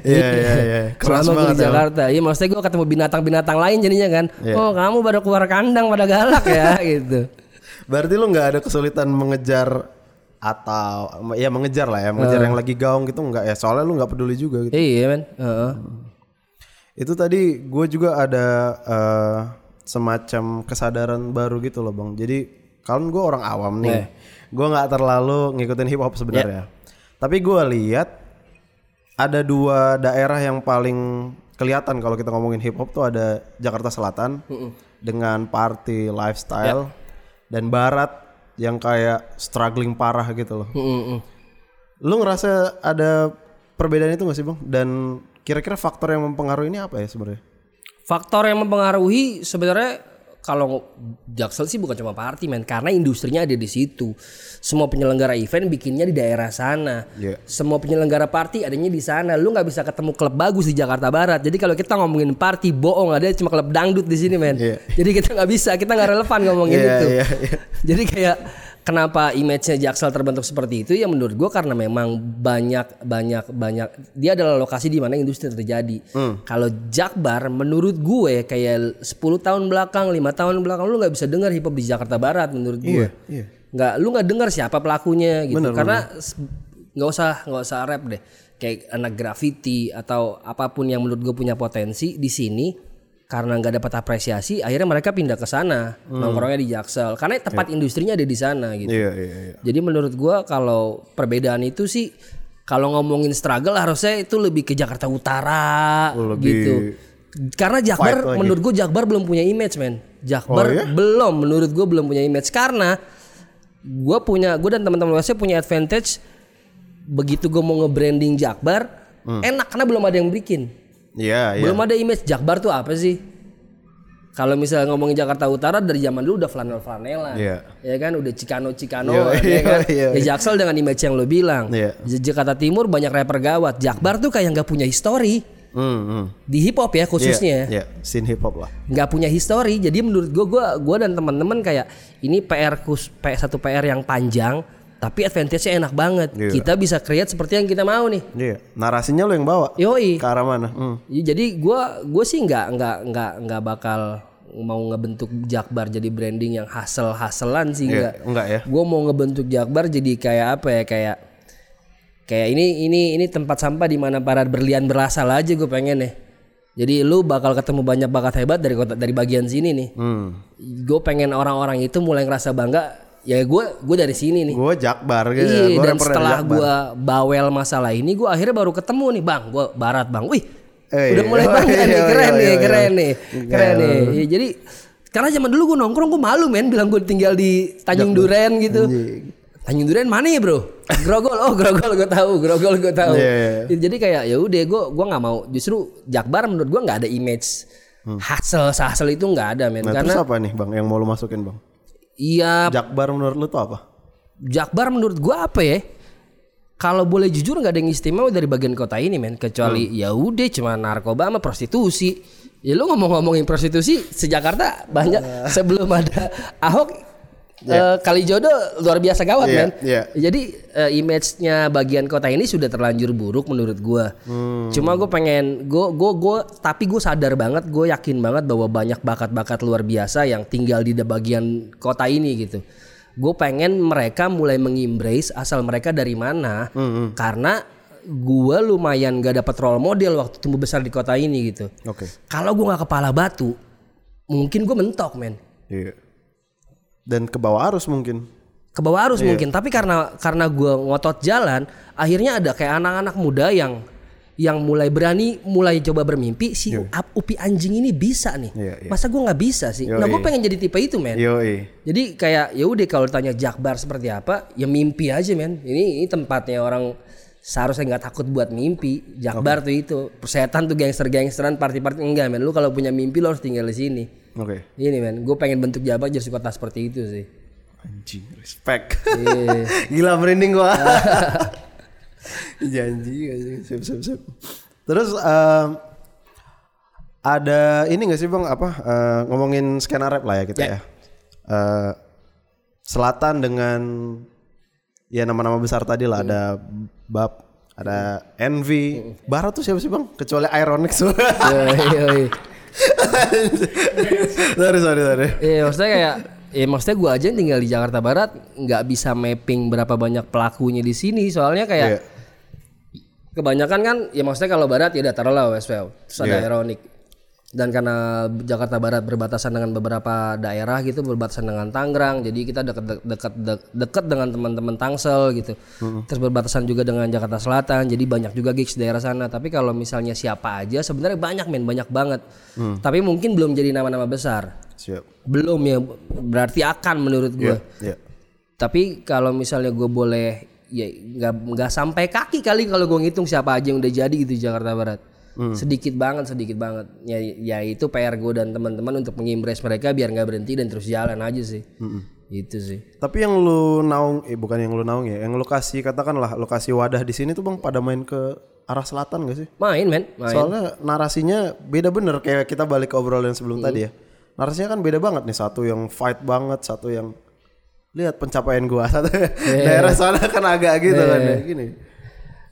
Iya iya iya. Keras Selama gue di. Jakarta, iya maksudnya gue ketemu binatang-binatang lain jadinya kan. Iya. Oh kamu baru keluar kandang pada galak ya gitu. Berarti lu nggak ada kesulitan mengejar atau ya mengejar lah ya, mengejar yang lagi gaung gitu nggak ya? Soalnya lu nggak peduli juga gitu. Iya men. Heeh. Itu tadi gue juga ada eh, semacam kesadaran baru gitu loh bang. Jadi kalau gue orang awam nih, gue nggak terlalu ngikutin hip hop sebenarnya. Tapi gue lihat ada dua daerah yang paling kelihatan kalau kita ngomongin hip hop tuh ada Jakarta Selatan dengan party lifestyle dan Barat yang kayak struggling parah gitu loh. Mm-mm. Lu ngerasa ada perbedaan itu gak sih bang? Dan kira-kira faktor yang mempengaruhi ini apa ya sebenarnya? Faktor yang mempengaruhi sebenarnya kalau Jaksel sih bukan cuma party men karena industrinya ada di situ. Semua penyelenggara event bikinnya di daerah sana. Iya. Semua penyelenggara party adanya di sana. Lu nggak bisa ketemu klub bagus di Jakarta Barat. Jadi kalau kita ngomongin party bohong ada cuma klub dangdut di sini men. Iya. Jadi kita nggak bisa, kita nggak relevan ngomongin Iya, itu. iya, iya. Jadi kayak kenapa image-nya Jaksel terbentuk seperti itu ya menurut gua karena memang banyak banyak banyak dia adalah lokasi di mana industri terjadi. Hmm. Kalau Jakbar menurut gue kayak 10 tahun belakang, lima tahun belakang lu nggak bisa dengar hip hop di Jakarta Barat menurut gue. Iya, iya. Nggak lu nggak dengar siapa pelakunya gitu. Karena s- nggak usah nggak usah rap deh. Kayak anak graffiti atau apa pun yang menurut gue punya potensi di sini karena nggak dapat apresiasi akhirnya mereka pindah ke sana nongkrongnya di Jaksel karena tempat industrinya ada di sana gitu. Iya iya iya. Jadi menurut gua kalau perbedaan itu sih kalau ngomongin struggle harusnya itu lebih ke Jakarta Utara Oh, lebih gitu. Karena Jakbar menurut gua Jakbar belum punya image men. Jakbar Oh, iya? belum menurut gua belum punya image karena gua punya gua dan teman-teman WC punya advantage begitu gua mau nge-branding Jakbar Hmm. enak karena belum ada yang bikin. Iya iya. Belum ada image Jakbar tuh apa sih? Kalau misalnya ngomongin Jakarta Utara dari zaman dulu udah flanel flanelan, Iya. ya kan udah Cikano Cikano, Iya, ya iya, kan. iya, Ya Jaksel dengan image yang lo bilang. Iya. Di Jakarta Timur banyak rapper gawat. Jakbar tuh kayak nggak punya history Hmm, hmm. di hip hop ya khususnya, Iya, iya. scene hip hop lah. nggak punya history. Jadi menurut gua, gua, gua dan teman-teman kayak ini PR kus, satu PR yang panjang, tapi advantage-nya enak banget. Iya. Kita bisa create seperti yang kita mau nih. Iya. Narasinya lo yang bawa. Yoi. Ke arah mana? Hmm. Ya, jadi gua gue sih nggak nggak nggak nggak bakal mau ngebentuk Jakbar jadi branding yang hasil haselan sih Iya, nggak. enggak ya. Gue mau ngebentuk Jakbar jadi kayak apa ya kayak kayak ini ini ini tempat sampah di mana para berlian berasal aja gue pengen nih. Jadi lu bakal ketemu banyak bakat hebat dari kota dari bagian sini nih. Hmm. Gue pengen orang-orang itu mulai ngerasa bangga ya gue gue dari sini nih. Gue Jakbar gitu. Iya, Gua dan setelah Jakbar. gue bawel masalah ini, gue akhirnya baru ketemu nih bang, gue barat bang. Wih, Eh, udah iya. mulai Oh, bangga iya, nih, iya, keren iya, nih, iya. keren nih, keren Iya. nih. Iya, jadi karena zaman dulu gue nongkrong gue malu men, bilang gue tinggal di Tanjung Duren gitu. Tanjung Duren mana ya bro? Grogol, oh Grogol gue tahu, Grogol gue tahu. Iya, iya. Jadi kayak ya udah gue gue nggak mau. Justru Jakbar menurut gue nggak ada image hassle hassle itu nggak ada men. Hmm. Nah Karena terus apa nih bang yang mau lu masukin bang? Iya Jakbar menurut lu tuh apa? Jakbar menurut gua apa ya? Kalau boleh jujur nggak ada yang istimewa dari bagian kota ini men kecuali ya udah cuma narkoba sama prostitusi. Ya lu ngomong-ngomongin prostitusi sejakarta banyak sebelum ada Ahok eh, kali jodoh luar biasa gawat Iya, men. iya. Jadi eh, image-nya bagian kota ini sudah terlanjur buruk menurut gua. Cuma gue pengen gue gue gue tapi gue sadar banget gue yakin banget bahwa banyak bakat-bakat luar biasa yang tinggal di bagian kota ini gitu. Gue pengen mereka mulai mengembrace asal mereka dari mana karena gue lumayan gak dapet role model waktu tumbuh besar di kota ini gitu. Oke. Kalau gue nggak kepala batu, mungkin gue mentok men. Iya. Dan ke bawah arus mungkin. ke bawah arus mungkin tapi karena karena gue ngotot jalan akhirnya ada kayak anak-anak muda yang yang mulai berani mulai coba bermimpi si Up- upi anjing ini bisa nih. Iya, iya. masa gue nggak bisa sih? Nah gue pengen jadi tipe itu men. Yoi. jadi kayak ya udah kalau tanya Jakbar seperti apa ya mimpi aja men. Ini, ini tempatnya orang seharusnya nggak takut buat mimpi Jakbar tuh itu setan tuh gangster-gangsteran party-party enggak men lu kalau punya mimpi lo harus tinggal di sini Oke. ini men gue pengen bentuk Jabar jadi kota seperti itu sih Anjing, respect. Iya. Gila merinding gua. Janji anjing. Sip, sip, sip. Terus em, ada ini gak sih bang apa eh, ngomongin skena rap lah ya kita Ya. ya. Eh, selatan dengan ya nama-nama besar tadi lah ada Bab, ada Envy, Barat tuh siapa sih bang? Kecuali Ironic yoi. sorry sorry sorry. Iya maksudnya kayak Ya maksudnya gue aja yang tinggal di Jakarta Barat nggak bisa mapping berapa banyak pelakunya di sini soalnya kayak Iya. kebanyakan kan ya maksudnya kalau Barat ya udah taruhlah Westwell terus ada Iya. Dan karena Jakarta Barat berbatasan dengan beberapa daerah gitu berbatasan dengan Tangerang jadi kita dekat dekat dek- dekat dengan teman-teman Tangsel gitu. Terus berbatasan juga dengan Jakarta Selatan jadi banyak juga gigs daerah sana. Tapi kalau misalnya siapa aja sebenarnya banyak men banyak banget. Tapi mungkin belum jadi nama-nama besar. Siap. belum ya berarti akan menurut gue Iya. tapi kalau misalnya gue boleh ya nggak nggak sampai kaki kali kalau gue ngitung siapa aja yang udah jadi gitu di Jakarta Barat sedikit banget sedikit banget. Ya ya itu PR gue dan teman-teman untuk mengimpress mereka biar nggak berhenti dan terus jalan aja sih. Itu sih. Tapi yang lu naung, eh bukan yang lu naung ya, yang lokasi katakanlah lokasi wadah di sini tuh bang pada main ke arah selatan gak sih? main men main. Soalnya narasinya beda bener kayak kita balik ke obrolan yang sebelum tadi ya. Narasinya kan beda banget nih, satu yang fight banget, satu yang lihat pencapaian gua, satu daerah sana kan agak gitu kan ya, gini.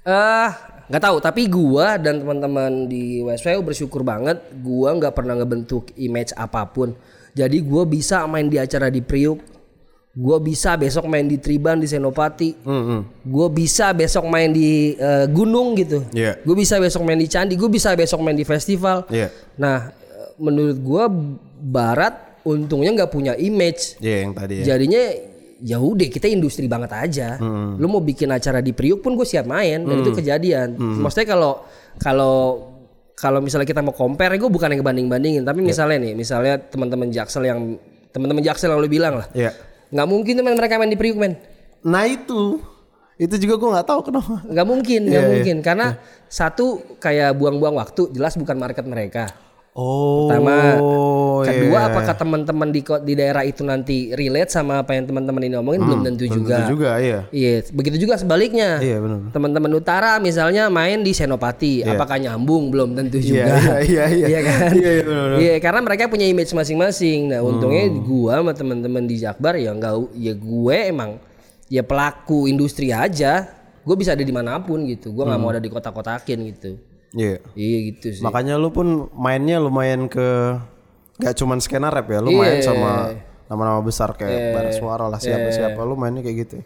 Eh, nggak tahu. Tapi gua dan teman-teman di Westwell bersyukur banget. Gua nggak pernah ngebentuk image apa pun. Jadi gua bisa main di acara di Priuk. Gua bisa besok main di Triban di Senopati. Gua bisa besok main di eh, gunung gitu. Iya. Gue bisa besok main di Candi. Gue bisa besok main di festival. Iya. Nah, eh, menurut gua Barat untungnya nggak punya image. Iya yang tadi ya. Jadinya ya udah kita industri banget aja. Lu mau bikin acara di Priuk pun gue siap main dan itu kejadian. Maksudnya kalau kalau kalau misalnya kita mau compare gue bukan yang ngebanding bandingin tapi misalnya nih misalnya teman-teman Jaksel yang teman-teman Jaksel yang lu bilang lah. Iya. nggak mungkin tuh men mereka main di Priuk men. Nah itu, itu juga gua nggak tahu kenapa. nggak mungkin nggak mungkin. Karena satu kayak buang-buang waktu jelas bukan market mereka Oh. Pertama, kedua iya. apakah teman-teman di di daerah itu nanti relate sama apa yang teman-teman ini omongin belum tentu juga. Itu juga iya. Iya, begitu juga sebaliknya. Iya benar. Teman-teman utara misalnya main di Senopati, apakah nyambung belum tentu juga. Iya iya iya. Iya kan? Iya iya benar. Iya, karena mereka punya image masing-masing. Nah, untungnya gua sama teman-teman di Jakbar ya enggak ya gue emang ya pelaku industri aja. Gue bisa ada di mana pun gitu. Gue nggak mau ada di kota-kotakin gitu. Iya. Iya gitu sih. Makanya lu pun mainnya lumayan ke gak cuman skena rap ya, lu main Iya. sama nama-nama besar kayak Bara Suara lah siapa-siapa lu mainnya kayak gitu.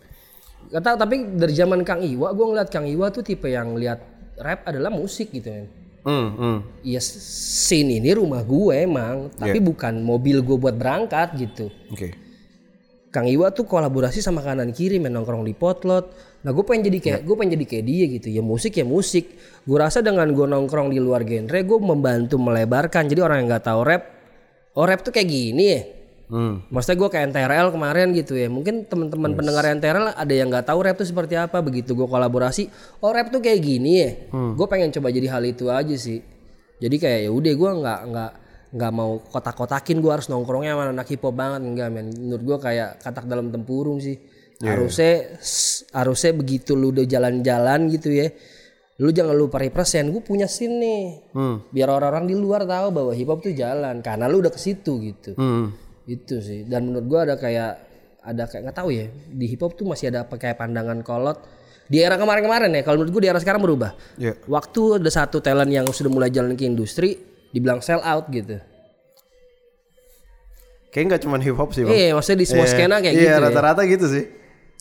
Gak tau tapi dari zaman Kang Iwa gue ngeliat Kang Iwa tuh tipe yang lihat rap adalah musik gitu kan. Hmm, hmm. Iya scene ini rumah gue emang, tapi bukan mobil gue buat berangkat gitu. Oke. Kang Iwa tuh kolaborasi sama kanan kiri main nongkrong di potlot. Nah gue pengen jadi kayak gue pengen jadi kayak dia gitu. Ya musik ya musik. Gue rasa dengan gue nongkrong di luar genre gue membantu melebarkan. Jadi orang yang nggak tahu rap, oh rap tuh kayak gini ya. Hmm. Maksudnya gue kayak NTRL kemarin gitu ya. Mungkin teman-teman pendengar NTRL ada yang nggak tahu rap tuh seperti apa. Begitu gue kolaborasi, oh rap tuh kayak gini ya. Gue pengen coba jadi hal itu aja sih. Jadi kayak ya udah gue nggak nggak nggak mau kotak-kotakin gue harus nongkrongnya sama anak hip hop banget enggak men. Menurut gue kayak katak dalam tempurung sih. Harusnya s- harusnya begitu lu udah jalan-jalan gitu ya. Lu jangan lupa represent. Gue punya scene nih. Biar orang-orang di luar tahu bahwa hip hop tuh jalan karena lu udah ke situ gitu Hmm. itu sih dan menurut gua ada kayak ada kayak nggak tahu ya di hip hop tuh masih ada apa kayak pandangan kolot di era kemarin-kemarin ya kalau menurut gua di era sekarang berubah Iya. waktu ada satu talent yang sudah mulai jalan ke industri dibilang sell out gitu Kayaknya nggak cuma hip hop sih bang. iya maksudnya di semua Iya. skena kayak iya, gitu ya. rata-rata gitu sih.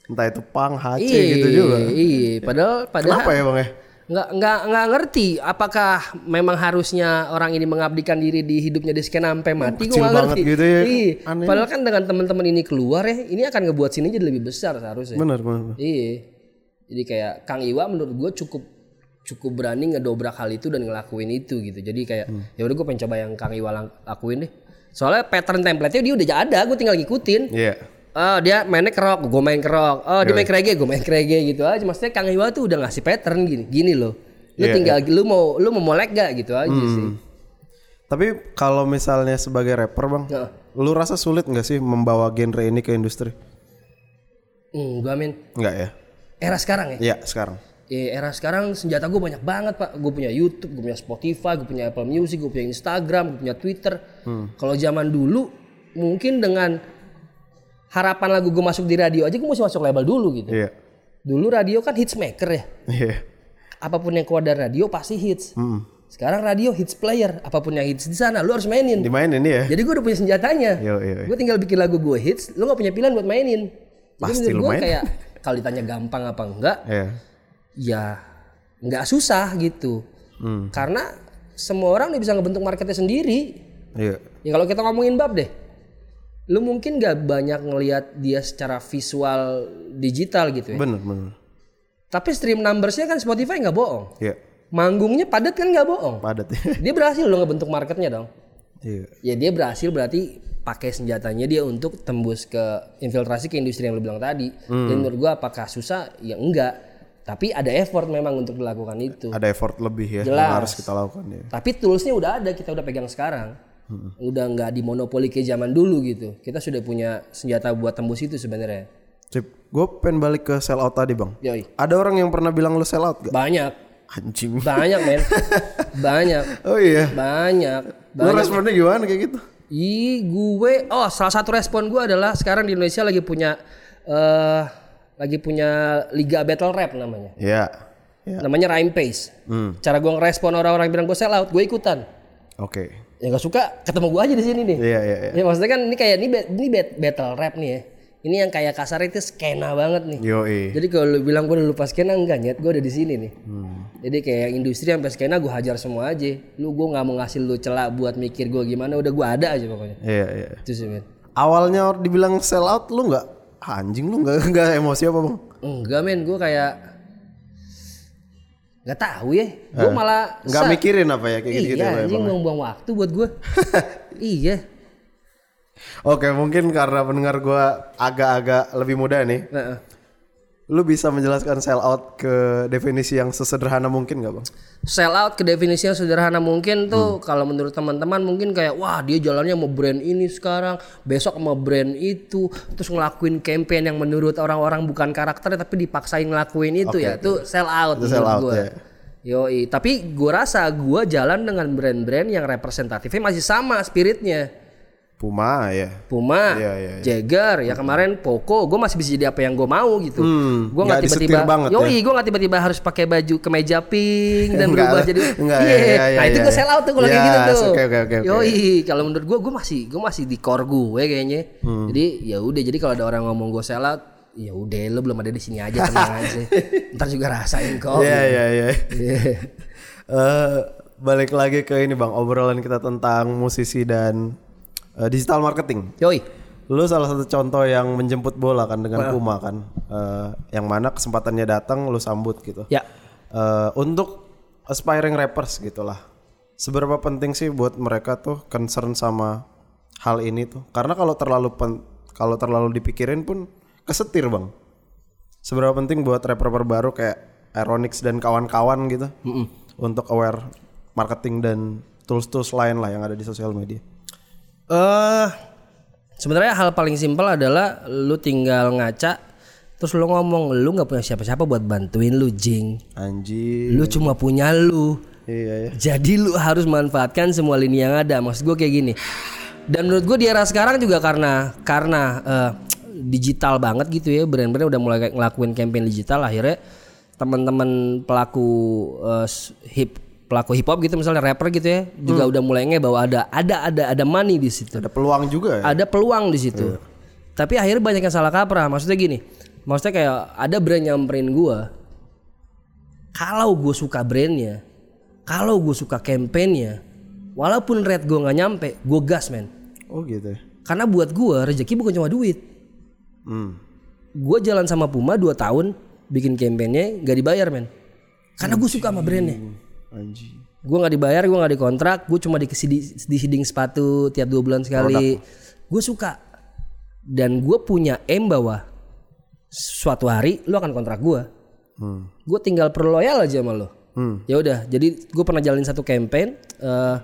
Entah itu punk, HC iya gitu juga. iya padahal padahal Kenapa ya bang ya? nggak nggak nggak ngerti apakah memang harusnya orang ini mengabdikan diri di hidupnya di skena sampai mati gue nggak ngerti gitu ya. Iya. Aneh. padahal kan dengan teman-teman ini keluar ya ini akan ngebuat sini jadi lebih besar seharusnya Bener bener. Iya. Jadi kayak Kang Iwa menurut gue cukup cukup berani ngedobrak hal itu dan ngelakuin itu gitu. Jadi kayak ya udah gue pengen coba yang Kang Iwa lang- lakuin deh. Soalnya pattern template-nya dia udah ada, gue tinggal ngikutin. Iya. Oh dia mainnya kerok, gue main kerok. Oh dia main reggae, gue main reggae gitu aja. Maksudnya Kang Iwa tuh udah ngasih pattern gini, gini loh. Lu Iya, tinggal lu mau lu mau molek gak gitu aja sih. Tapi kalau misalnya sebagai rapper bang, Heeh. lu rasa sulit nggak sih membawa genre ini ke industri? Enggak men. Enggak ya? Era sekarang ya. Iya sekarang. Eh, era sekarang senjata gue banyak banget pak. Gue punya YouTube, gue punya Spotify, gue punya Apple Music, gue punya Instagram, gue punya Twitter. Kalau zaman dulu mungkin dengan harapan lagu gue masuk di radio aja gue mesti masuk label dulu gitu. Iya. Dulu radio kan hits maker ya. Iya. Apa pun yang keluar dari radio pasti hits. Hmm. Sekarang radio hits player. Apa pun yang hits di sana lu harus mainin. Dimainin ya? Jadi gue udah punya senjatanya. Yo, yo, yo. Gue tinggal bikin lagu gue hits, lu gak punya pilihan buat mainin. Jadi Pasti menurut lu gue main. kayak kalau ditanya gampang apa enggak, Iya. Ya nggak susah gitu. Hmm. karena semua orang udah bisa ngebentuk marketnya sendiri. Iya. ya kalau kita ngomongin bab deh lu mungkin nggak banyak ngelihat dia secara visual digital gitu ya? Bener bener. tapi stream numbersnya kan Spotify nggak bohong. Iya. manggungnya padat kan nggak bohong? Padat. Dia berhasil loh ngebentuk marketnya dong. Iya. ya dia berhasil berarti pakai senjatanya dia untuk tembus ke infiltrasi ke industri yang lu bilang tadi. Dan menurut gua apakah susah? Ya enggak tapi ada effort memang untuk dilakukan itu Ada effort lebih ya Jelas. yang harus kita lakukan ya. Tapi toolsnya udah ada, kita udah pegang sekarang. Udah nggak di monopoli kayak zaman dulu gitu. Kita sudah punya senjata buat tembus itu sebenarnya. Cip, gue pengen balik ke sell out tadi bang. Yoi. Ada orang yang pernah bilang lu sell out gak? Banyak, Anjing. banyak men, banyak, Oh iya. banyak. Lu banyak. responnya gimana kayak gitu? Ih, gue, oh salah satu respon gue adalah sekarang di Indonesia lagi punya, eh lagi punya liga battle rap namanya. Iya. Iya. Namanya Rhyme Pace. Cara gue ngerespon orang-orang bilang gue sell out, gue ikutan. Oke. Ya gak suka, ketemu gue aja di sini nih. Iya iya iya. Ya maksudnya kan ini kayak ini ini bat- battle rap nih ya. Ini yang kayak kasar itu skena banget nih. Yoi. Jadi kalau lu bilang gue udah lupa skena enggak nyet, gue udah di sini nih. Jadi kayak yang industri sampai skena gue hajar semua aja. Lu gue nggak mau ngasih lu celah buat mikir gue gimana, udah gue ada aja pokoknya. Iya iya. Itu sih. Awalnya dibilang sell out lu nggak "Ah, anjing lu nggak nggak emosi apa bang? Enggak men, gue kayak nggak tahu ya. Gue malah Nggak sa- mikirin apa ya kayak gitu gitu Iya, ya anjing buang-buang waktu buat gue. iya. Oke mungkin karena pendengar gua agak-agak lebih muda nih. Heeh. Lu bisa menjelaskan sell out ke definisi yang sesederhana mungkin nggak bang? sell out ke definisi yang sederhana mungkin Hmm. tuh kalau menurut teman-teman mungkin kayak wah dia jalannya mau brand ini sekarang besok mau brand itu terus ngelakuin campaign yang menurut orang-orang bukan karakter tapi dipaksain ngelakuin itu ya itu sell out Itu sell out, gua. ya. Yoi, tapi gua rasa gua jalan dengan brand-brand yang representatifnya masih sama spiritnya. Puma ya. Puma, Iya, iya, iya. Jagger, ya kemarin Poco, gue masih bisa jadi apa yang gue mau gitu. Hmm, gue nggak tiba-tiba, yoi, ya. gue nggak tiba-tiba harus pakai baju kemeja pink dan Enggak berubah jadi, enggak, Iya, iya, iya, nah itu iya, gue iya. sell out tuh kalau kayak Yes, gitu tuh. oke, oke, oke. Yoi, kalau menurut gue, gue masih, gue masih di core gue kayaknya. Hmm. Jadi ya udah, jadi kalau ada orang ngomong gue sell out, ya udah, lo belum ada di sini aja tenang aja. Ntar juga rasain kok. Iya iya iya. Iya. Eh, balik lagi ke ini bang obrolan kita tentang musisi dan eh, digital marketing. Yoi, Lu salah satu contoh yang menjemput bola kan dengan Puma kan. Eh, yang mana kesempatannya datang lu sambut gitu. Ya. Eh, untuk aspiring rappers gitulah. Seberapa penting sih buat mereka tuh concern sama hal ini tuh? Karena kalau terlalu pen- kalau terlalu dipikirin pun kesetir, Bang. Seberapa penting buat rapper-rapper baru kayak Aeronix dan kawan-kawan gitu untuk aware marketing dan tools-tools lain lah yang ada di sosial media. Eh sebenarnya hal paling simpel adalah lu tinggal ngaca terus lu ngomong lu nggak punya siapa-siapa buat bantuin lu jing. Anjir. Lu cuma punya lu. Iya ya. Jadi lu harus manfaatkan semua lini yang ada. Maksud gue kayak gini. Dan menurut gue di era sekarang juga karena karena eh, digital banget gitu ya, brand-brand udah mulai ngelakuin campaign digital. Akhirnya teman-teman pelaku s- hip pelaku hip hop gitu misalnya rapper gitu ya, juga udah mulai nge bahwa ada ada ada ada money di situ. Ada peluang juga ya. Ada peluang di situ. Tapi akhirnya banyak yang salah kaprah. Maksudnya gini, maksudnya kayak ada brand nyamperin gua. Kalau gue suka brandnya, kalau gue suka campaignnya, walaupun rate gue nggak nyampe, gue gas men. Oh gitu ya. Karena buat gue rezeki bukan cuma duit. Hmm. Gue jalan sama Puma 2 tahun bikin campaignnya nggak dibayar men. Karena gue suka sama brandnya. Anjir. Gue nggak dibayar, gue nggak dikontrak, gue cuma dikasih di, disiding sepatu tiap dua bulan sekali. Gue suka. Dan gue punya aim bahwa suatu hari lu akan kontrak gue. Hmm. Gue tinggal perlu loyal aja sama lo. Hmm. Ya udah, jadi gue pernah jalanin satu campaign, eh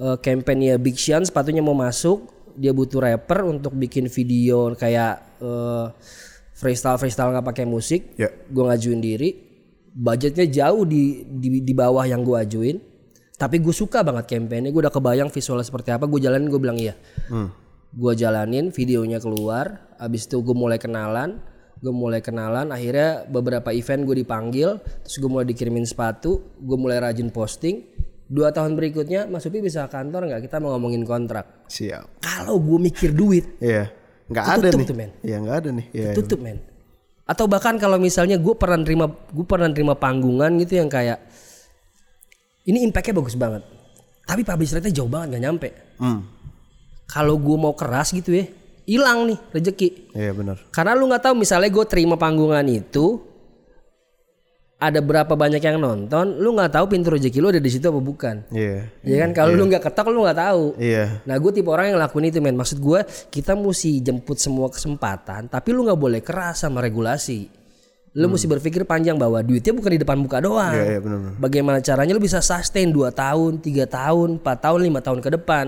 eh, campaignnya Big Sean sepatunya mau masuk, dia butuh rapper untuk bikin video kayak eh, freestyle freestyle nggak pakai musik. Ya. Gue ngajuin diri, budgetnya jauh di di, di bawah yang gue ajuin, tapi gue suka banget campaignnya, gue udah kebayang visualnya seperti apa, gue jalanin gue bilang iya. Hmm. Gue jalanin, videonya keluar, abis itu gue mulai kenalan, gue mulai kenalan, akhirnya beberapa event gue dipanggil, terus gue mulai dikirimin sepatu, gue mulai rajin posting. Dua tahun berikutnya, Mas Upi bisa ke kantor nggak? Kita mau ngomongin kontrak. Siap. Kalau gue mikir duit, Iya. Nggak ada nih. Iya nggak ada nih. Iya. tutup men. Atau bahkan kalau misalnya gue pernah nerima, gue pernah nerima panggungan gitu yang kayak ini impactnya bagus banget, tapi publish rate-nya jauh banget gak nyampe. Hmm. Kalau gue mau keras gitu ya, hilang nih rezeki. Iya benar. Karena lu nggak tahu misalnya gue terima panggungan itu ada berapa banyak yang nonton, lu nggak tahu pintu rezeki lu ada di situ apa bukan. Iya. Ya kan kalau lu nggak ketok lu nggak tahu. Iya. Nah gue tipe orang yang lakuin itu men. Maksud gue kita mesti jemput semua kesempatan, tapi lu nggak boleh keras sama regulasi. Lu mesti berpikir panjang bahwa duitnya bukan di depan muka doang. Hmm. Iya iya benar. benar. Bagaimana caranya lu bisa sustain 2 tahun, 3 tahun, 4 tahun, 5 tahun ke depan.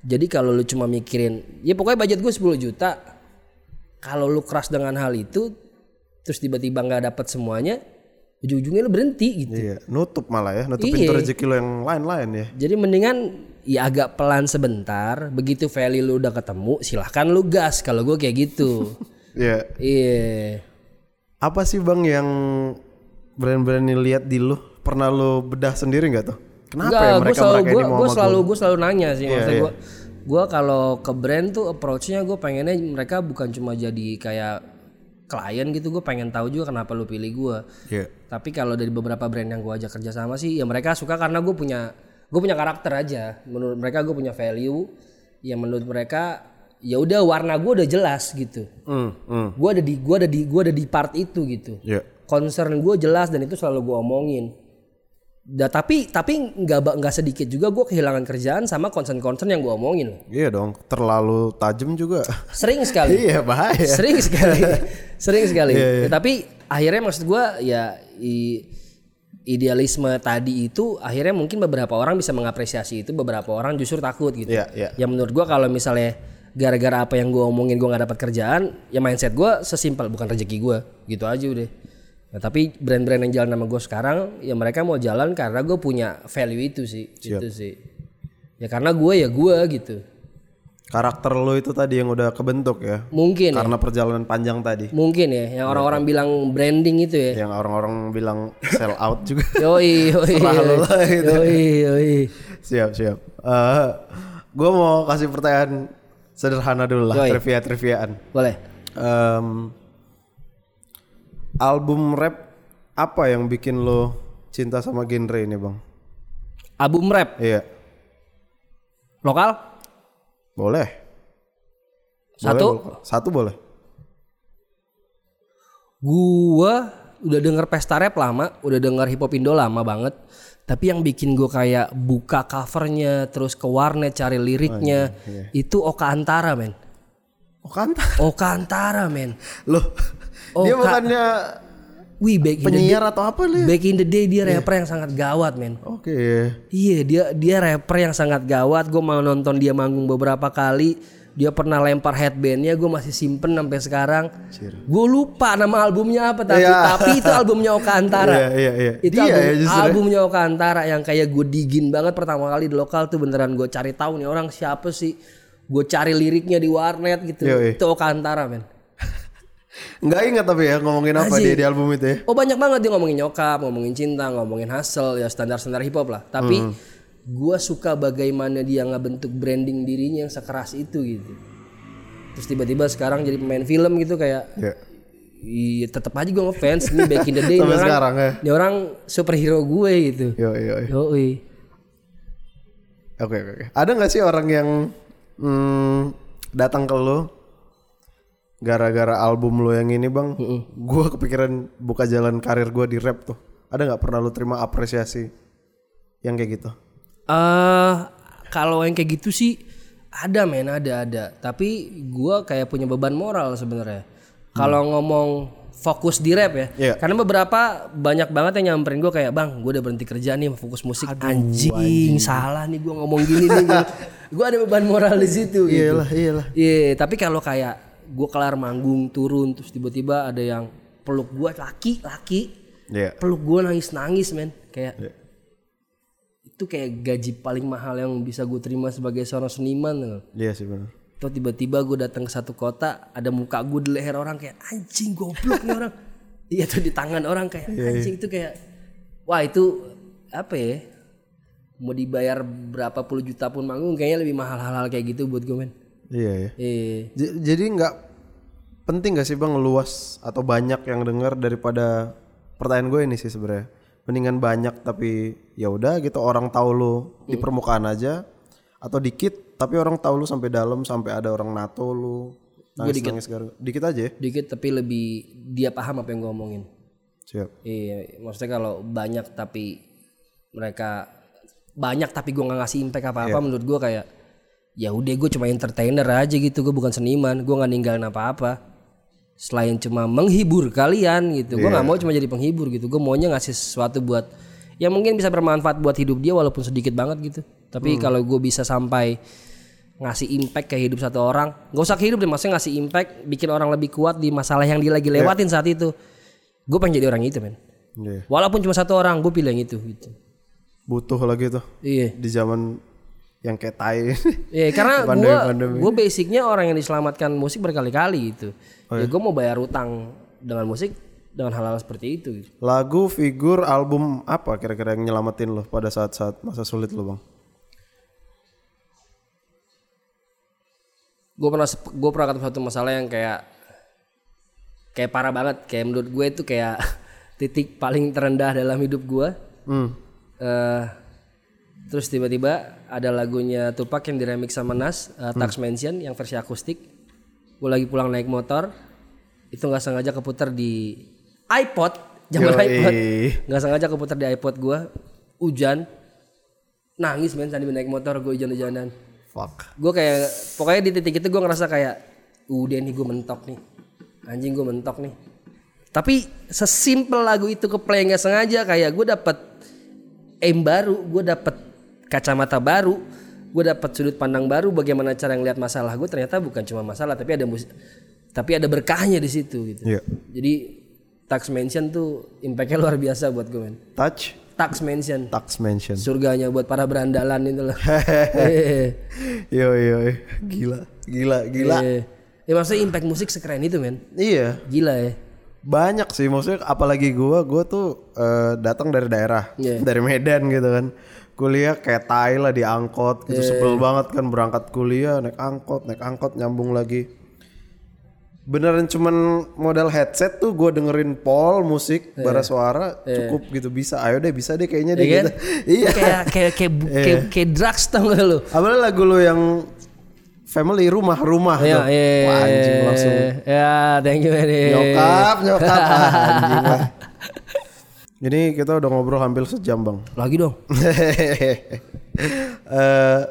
Jadi kalau lu cuma mikirin, ya pokoknya budget gue 10 juta. Kalau lu keras dengan hal itu, terus tiba-tiba nggak dapat semuanya, ujung-ujungnya lu berhenti gitu. Iya. Nutup malah ya. Nutup Iya. pintu rezeki lo yang lain-lain ya. Jadi mendingan ya agak pelan sebentar, begitu value lu udah ketemu, silahkan lu gas. Kalau gue kayak gitu. Iya. Iya. Apa sih bang yang brand-brand ini lihat di lu? Pernah lu bedah sendiri nggak tuh? Kenapa Enggak, ya mereka selalu mereka gue ini mau gue sama selalu gua? gue selalu nanya sih Iya, maksudnya iya. gue gue kalau ke brand tuh approach-nya gue pengennya mereka bukan cuma jadi kayak klien gitu gue pengen tahu juga kenapa lu pilih gue Iya. tapi kalau dari beberapa brand yang gue ajak kerja sama sih ya mereka suka karena gue punya gue punya karakter aja menurut mereka gue punya value yang menurut mereka ya udah warna gue udah jelas gitu Hmm, hmm. gue ada di gue ada di gue ada di part itu gitu Iya. concern gue jelas dan itu selalu gue omongin. Da, tapi tapi nggak nggak sedikit juga gue kehilangan kerjaan sama concern-concern yang gue omongin. Iya dong. Terlalu tajam juga. Sering sekali. iya bahaya. Sering sekali. Sering sekali. Iya, Ya, tapi akhirnya maksud gue ya i- idealisme tadi itu akhirnya mungkin beberapa orang bisa mengapresiasi itu, beberapa orang justru takut gitu. Iya, iya. Ya menurut gue kalau misalnya gara-gara apa yang gue omongin gue nggak dapat kerjaan, ya mindset gue sesimpel bukan rezeki gue, gitu aja udah. Nah, tapi brand-brand yang jalan sama gue sekarang, ya mereka mau jalan karena gue punya value itu sih, itu sih. Ya karena gue ya gue gitu. Karakter lo itu tadi yang udah kebentuk ya. Mungkin ya, Karena perjalanan panjang tadi. mungkin ya, yang orang-orang bilang branding itu ya. Yang orang-orang bilang sell out juga. Yoi, yoi, yoi, gitu. yoi, yoi. siap, siap. Eh gue mau kasih pertanyaan sederhana dulu lah. Yoi. Trivia-triviaan. Boleh. Em, album rap apa yang bikin lo cinta sama genre ini bang? Album rap Iya, lokal boleh. Satu, Boleh, satu boleh. gua udah denger pesta rap lama, udah denger hip hop Indo lama banget. Tapi yang bikin gua kayak buka covernya, terus ke warnet cari liriknya, itu Oka Antara men. Oh kan? Oka Antara men. Loh. Oh, dia bukannya Wih back in the day, penyiar atau apa lu? back in the day dia rapper yang sangat gawat men. Oke. Iya dia dia rapper yang sangat gawat. Gue mau nonton dia manggung beberapa kali. Dia pernah lempar headbandnya. Gue masih simpen sampai sekarang. Gue lupa nama albumnya apa tapi Iya. tapi itu albumnya Oka Antara. Iya, iya, iya. Itu Dia album, ya justru ya. albumnya Oka Antara yang kayak gue digin banget pertama kali di lokal tuh beneran gue cari tahu nih orang siapa sih. Gue cari liriknya di warnet gitu. Yoi. Itu Oka Antara men. Nggak ingat tapi ya ngomongin apa Asik. dia di album itu ya. Oh banyak banget dia ngomongin nyokap, ngomongin cinta, ngomongin hustle ya standar-standar hip hop lah. Tapi Hmm. gua suka bagaimana dia ngebentuk branding dirinya yang sekeras itu gitu. Terus tiba-tiba sekarang jadi pemain film gitu kayak Iya. Iya tetap aja gue ngefans ini back in the day Sampai orang, sekarang ya. ini orang superhero gue gitu. Yo yo. yo. Oke. oke. Ada nggak sih orang yang hmm, datang ke lo gara-gara album lo yang ini bang? Gua kepikiran buka jalan karir gua di rap tuh. Ada nggak pernah lo terima apresiasi yang kayak gitu? eh kalau yang kayak gitu sih ada men ada ada. Tapi gua kayak punya beban moral sebenarnya. Kalau ngomong fokus di rap ya, Iya. karena beberapa banyak banget yang nyamperin gue kayak bang, gue udah berhenti kerja nih fokus musik. anjing, salah nih gue ngomong gini nih. gue ada beban moral di situ. gitu. Iyalah iyalah. Iya, tapi kalau kayak gue kelar manggung turun terus tiba-tiba ada yang peluk gue laki laki Iya. peluk gue nangis nangis men kayak Iya. itu kayak gaji paling mahal yang bisa gue terima sebagai seorang seniman loh. Iya sih benar. Atau tiba-tiba gue datang ke satu kota ada muka gue di leher orang kayak anjing goblok nih orang. Iya tuh di tangan orang kayak anjing itu kayak wah itu apa ya? Mau dibayar berapa puluh juta pun manggung kayaknya lebih mahal hal-hal kayak gitu buat gue men. Iya ya. Eh, J- jadi nggak penting gak sih bang luas atau banyak yang dengar daripada pertanyaan gue ini sih sebenarnya? Mendingan banyak tapi ya udah gitu orang tahu lu di permukaan aja atau dikit tapi orang tahu lu sampai dalam sampai ada orang nato lu nangis nangis gara- dikit aja ya? Dikit tapi lebih dia paham apa yang gue omongin. siap. Iya, maksudnya kalau banyak tapi mereka banyak tapi gue nggak ngasih impact apa-apa menurut gue kayak ya udah gue cuma entertainer aja gitu gue bukan seniman gue nggak ninggalin apa-apa. Selain cuma menghibur kalian gitu gue nggak mau cuma jadi penghibur gitu. Gue maunya ngasih sesuatu buat yang mungkin bisa bermanfaat buat hidup dia walaupun sedikit banget gitu. Tapi kalau gue bisa sampai ngasih impact ke hidup satu orang nggak usah ke hidup deh maksudnya ngasih impact bikin orang lebih kuat di masalah yang dia lagi lewatin saat itu. Gue pengen jadi orang itu men. Iya. walaupun cuma satu orang gue pilih yang itu gitu. Butuh lagi tuh. Iya. Di zaman yang kayak tai Iya karena gue gue basicnya orang yang diselamatkan musik berkali-kali gitu. ya gue mau bayar utang dengan musik dengan hal-hal seperti itu. Lagu figur album apa kira-kira yang nyelamatin lo pada saat-saat masa sulit lo bang Gue pernah gue pernah ketemu satu masalah yang kayak kayak parah banget. Kayak menurut gue itu kayak titik paling terendah dalam hidup gue. hmm. Eh, terus tiba-tiba ada lagunya Tupac yang diremix sama Nas, eh, Tax Mansion yang versi akustik. Gue lagi pulang naik motor, itu nggak sengaja keputar di iPod, zaman Yoi. iPod, nggak sengaja keputar di iPod gue, hujan, nangis men sambil naik motor gue hujan-hujanan. fuck Gue kayak pokoknya di titik itu gue ngerasa kayak udah nih gue mentok nih, anjing gue mentok nih. Tapi sesimpel lagu itu ke play nggak sengaja kayak gue dapet aim baru, gue dapet kacamata baru, gue dapet sudut pandang baru bagaimana cara ngeliat masalah gue ternyata bukan cuma masalah tapi ada mus tapi ada berkahnya di situ gitu. Iya. Jadi tax mention tuh impactnya luar biasa buat gue men. touch Tax mention tax mention surganya buat para berandalan itu loh. Yo yo gila gila gila eh. Ya maksudnya impact musik sekeren itu men. iya Gila ya. banyak sih maksudnya apalagi gua gua tuh eh, datang dari daerah Iya. dari Medan gitu kan kuliah kayak tai lah di angkot gitu sebel banget kan berangkat kuliah naik angkot naik angkot nyambung lagi beneran cuman modal headset tuh gue dengerin Paul musik bara suara cukup gitu bisa ayo deh bisa deh kayaknya deh Iya kan? gitu iya Kayak kayak kayak, bu- kayak, kayak drugs tau gak lo? apalagi lagu lo yang family rumah rumah Iya, tuh. iya. Wah, anjing langsung Ya, thank you Edi. nyokap nyokap anjing lah. Ini kita udah ngobrol hampir sejam bang. Lagi dong. Eh,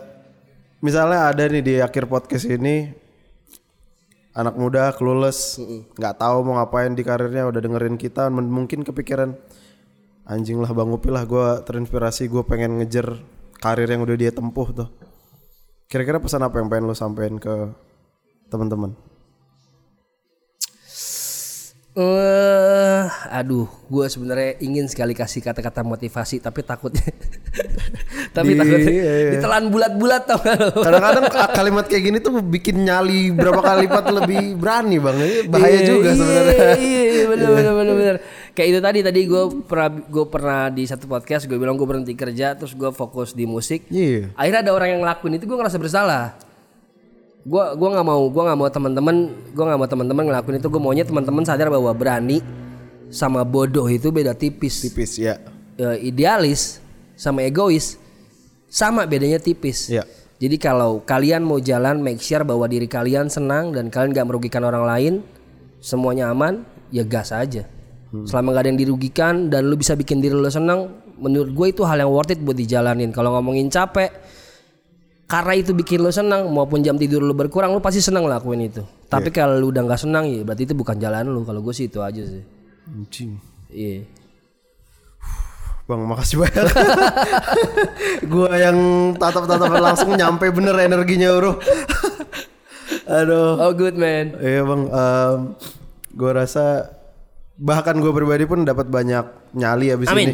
misalnya ada nih di akhir podcast ini anak muda clueless nggak tahu mau ngapain di karirnya udah dengerin kita mungkin kepikiran anjing lah bang Upi lah gue terinspirasi gue pengen ngejar karir yang udah dia tempuh tuh kira-kira pesan apa yang pengen lo sampein ke teman-teman Eh, aduh, gue sebenarnya ingin sekali kasih kata-kata motivasi, tapi takutnya, tapi Di- takutnya iya, iya. ditelan bulat-bulat tau gak kadang-kadang ka- kalimat kayak gini tuh bikin nyali berapa kali lipat lebih berani bang bahaya Iya, juga iya, sebenarnya Iya, iya, bener, bener, bener, bener. Kayak itu tadi, tadi gue pernah, gue pernah di satu podcast gue bilang gue berhenti kerja, terus gue fokus di musik. iya Akhirnya ada orang yang ngelakuin itu, gue ngerasa bersalah. Gue gua nggak mau, gue nggak mau teman-teman, gue nggak mau teman-teman ngelakuin itu. Gue maunya teman-teman sadar bahwa berani sama bodoh itu beda tipis. tipis ya Eh, idealis sama egois sama bedanya tipis. ya Jadi kalau kalian mau jalan make sure bahwa diri kalian senang dan kalian gak merugikan orang lain, semuanya aman, ya gas aja. Selama gak ada yang dirugikan dan lu bisa bikin diri lu senang, menurut gue itu hal yang worth it buat dijalanin. Kalau ngomongin capek, karena itu bikin lu senang, maupun jam tidur lu berkurang, lu pasti senang lakuin itu. Tapi kalau lu udah nggak senang, ya berarti itu bukan jalan lu. Kalau gue sih itu aja sih. anjing Iya. Bang, makasih banyak. gua yang tatap-tatap langsung nyampe bener energinya, Bro. Aduh. Oh good man. Iya, Bang. Em, gua rasa bahkan gue pribadi pun dapat banyak nyali abis Amin. ini.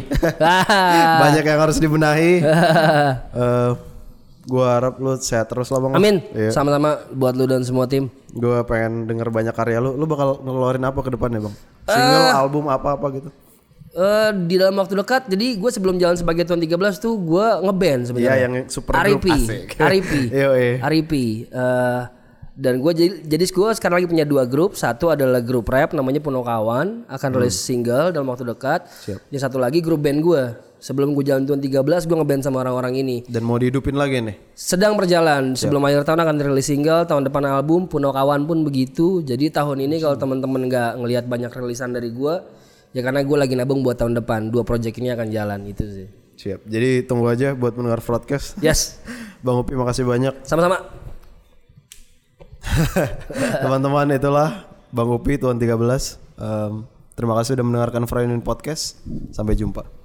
banyak yang harus dibenahi. Eh, gua harap lu sehat terus lah, Bang. Amin. Iya. Sama-sama buat lu dan semua tim. Gua pengen denger banyak karya lu. Lu bakal ngeluarin apa ke depannya, Bang? Single, album apa-apa gitu. Eh di dalam waktu dekat, jadi gue sebelum jalan sebagai tuan 13 tuh gue ngeband sebenarnya. Iya, yang super Iya, iya. RIP. Eh, dan gue jadi, jadi gue sekarang lagi punya dua grup. Satu adalah grup rap namanya Puno Kawan, akan rilis single dalam waktu dekat. Hmm. Siap. Yang satu lagi grup band gue. Sebelum gue jalan tuan 13, gue ngeband sama orang-orang ini. Dan mau dihidupin lagi nih. Sedang berjalan. Sebelum akhir tahun akan rilis single, tahun depan album. Puno Kawan pun begitu. Jadi tahun ini kalau teman-teman nggak ngelihat banyak rilisan dari gue, ya karena gue lagi nabung buat tahun depan. Dua project ini akan jalan itu sih. Siap. Jadi tunggu aja buat mendengar broadcast. Yes, Bang Upi makasih banyak. sama-sama. Teman-teman itulah Bang Upi Tuan 13. Em, terima kasih sudah mendengarkan Friday Podcast. Sampai jumpa.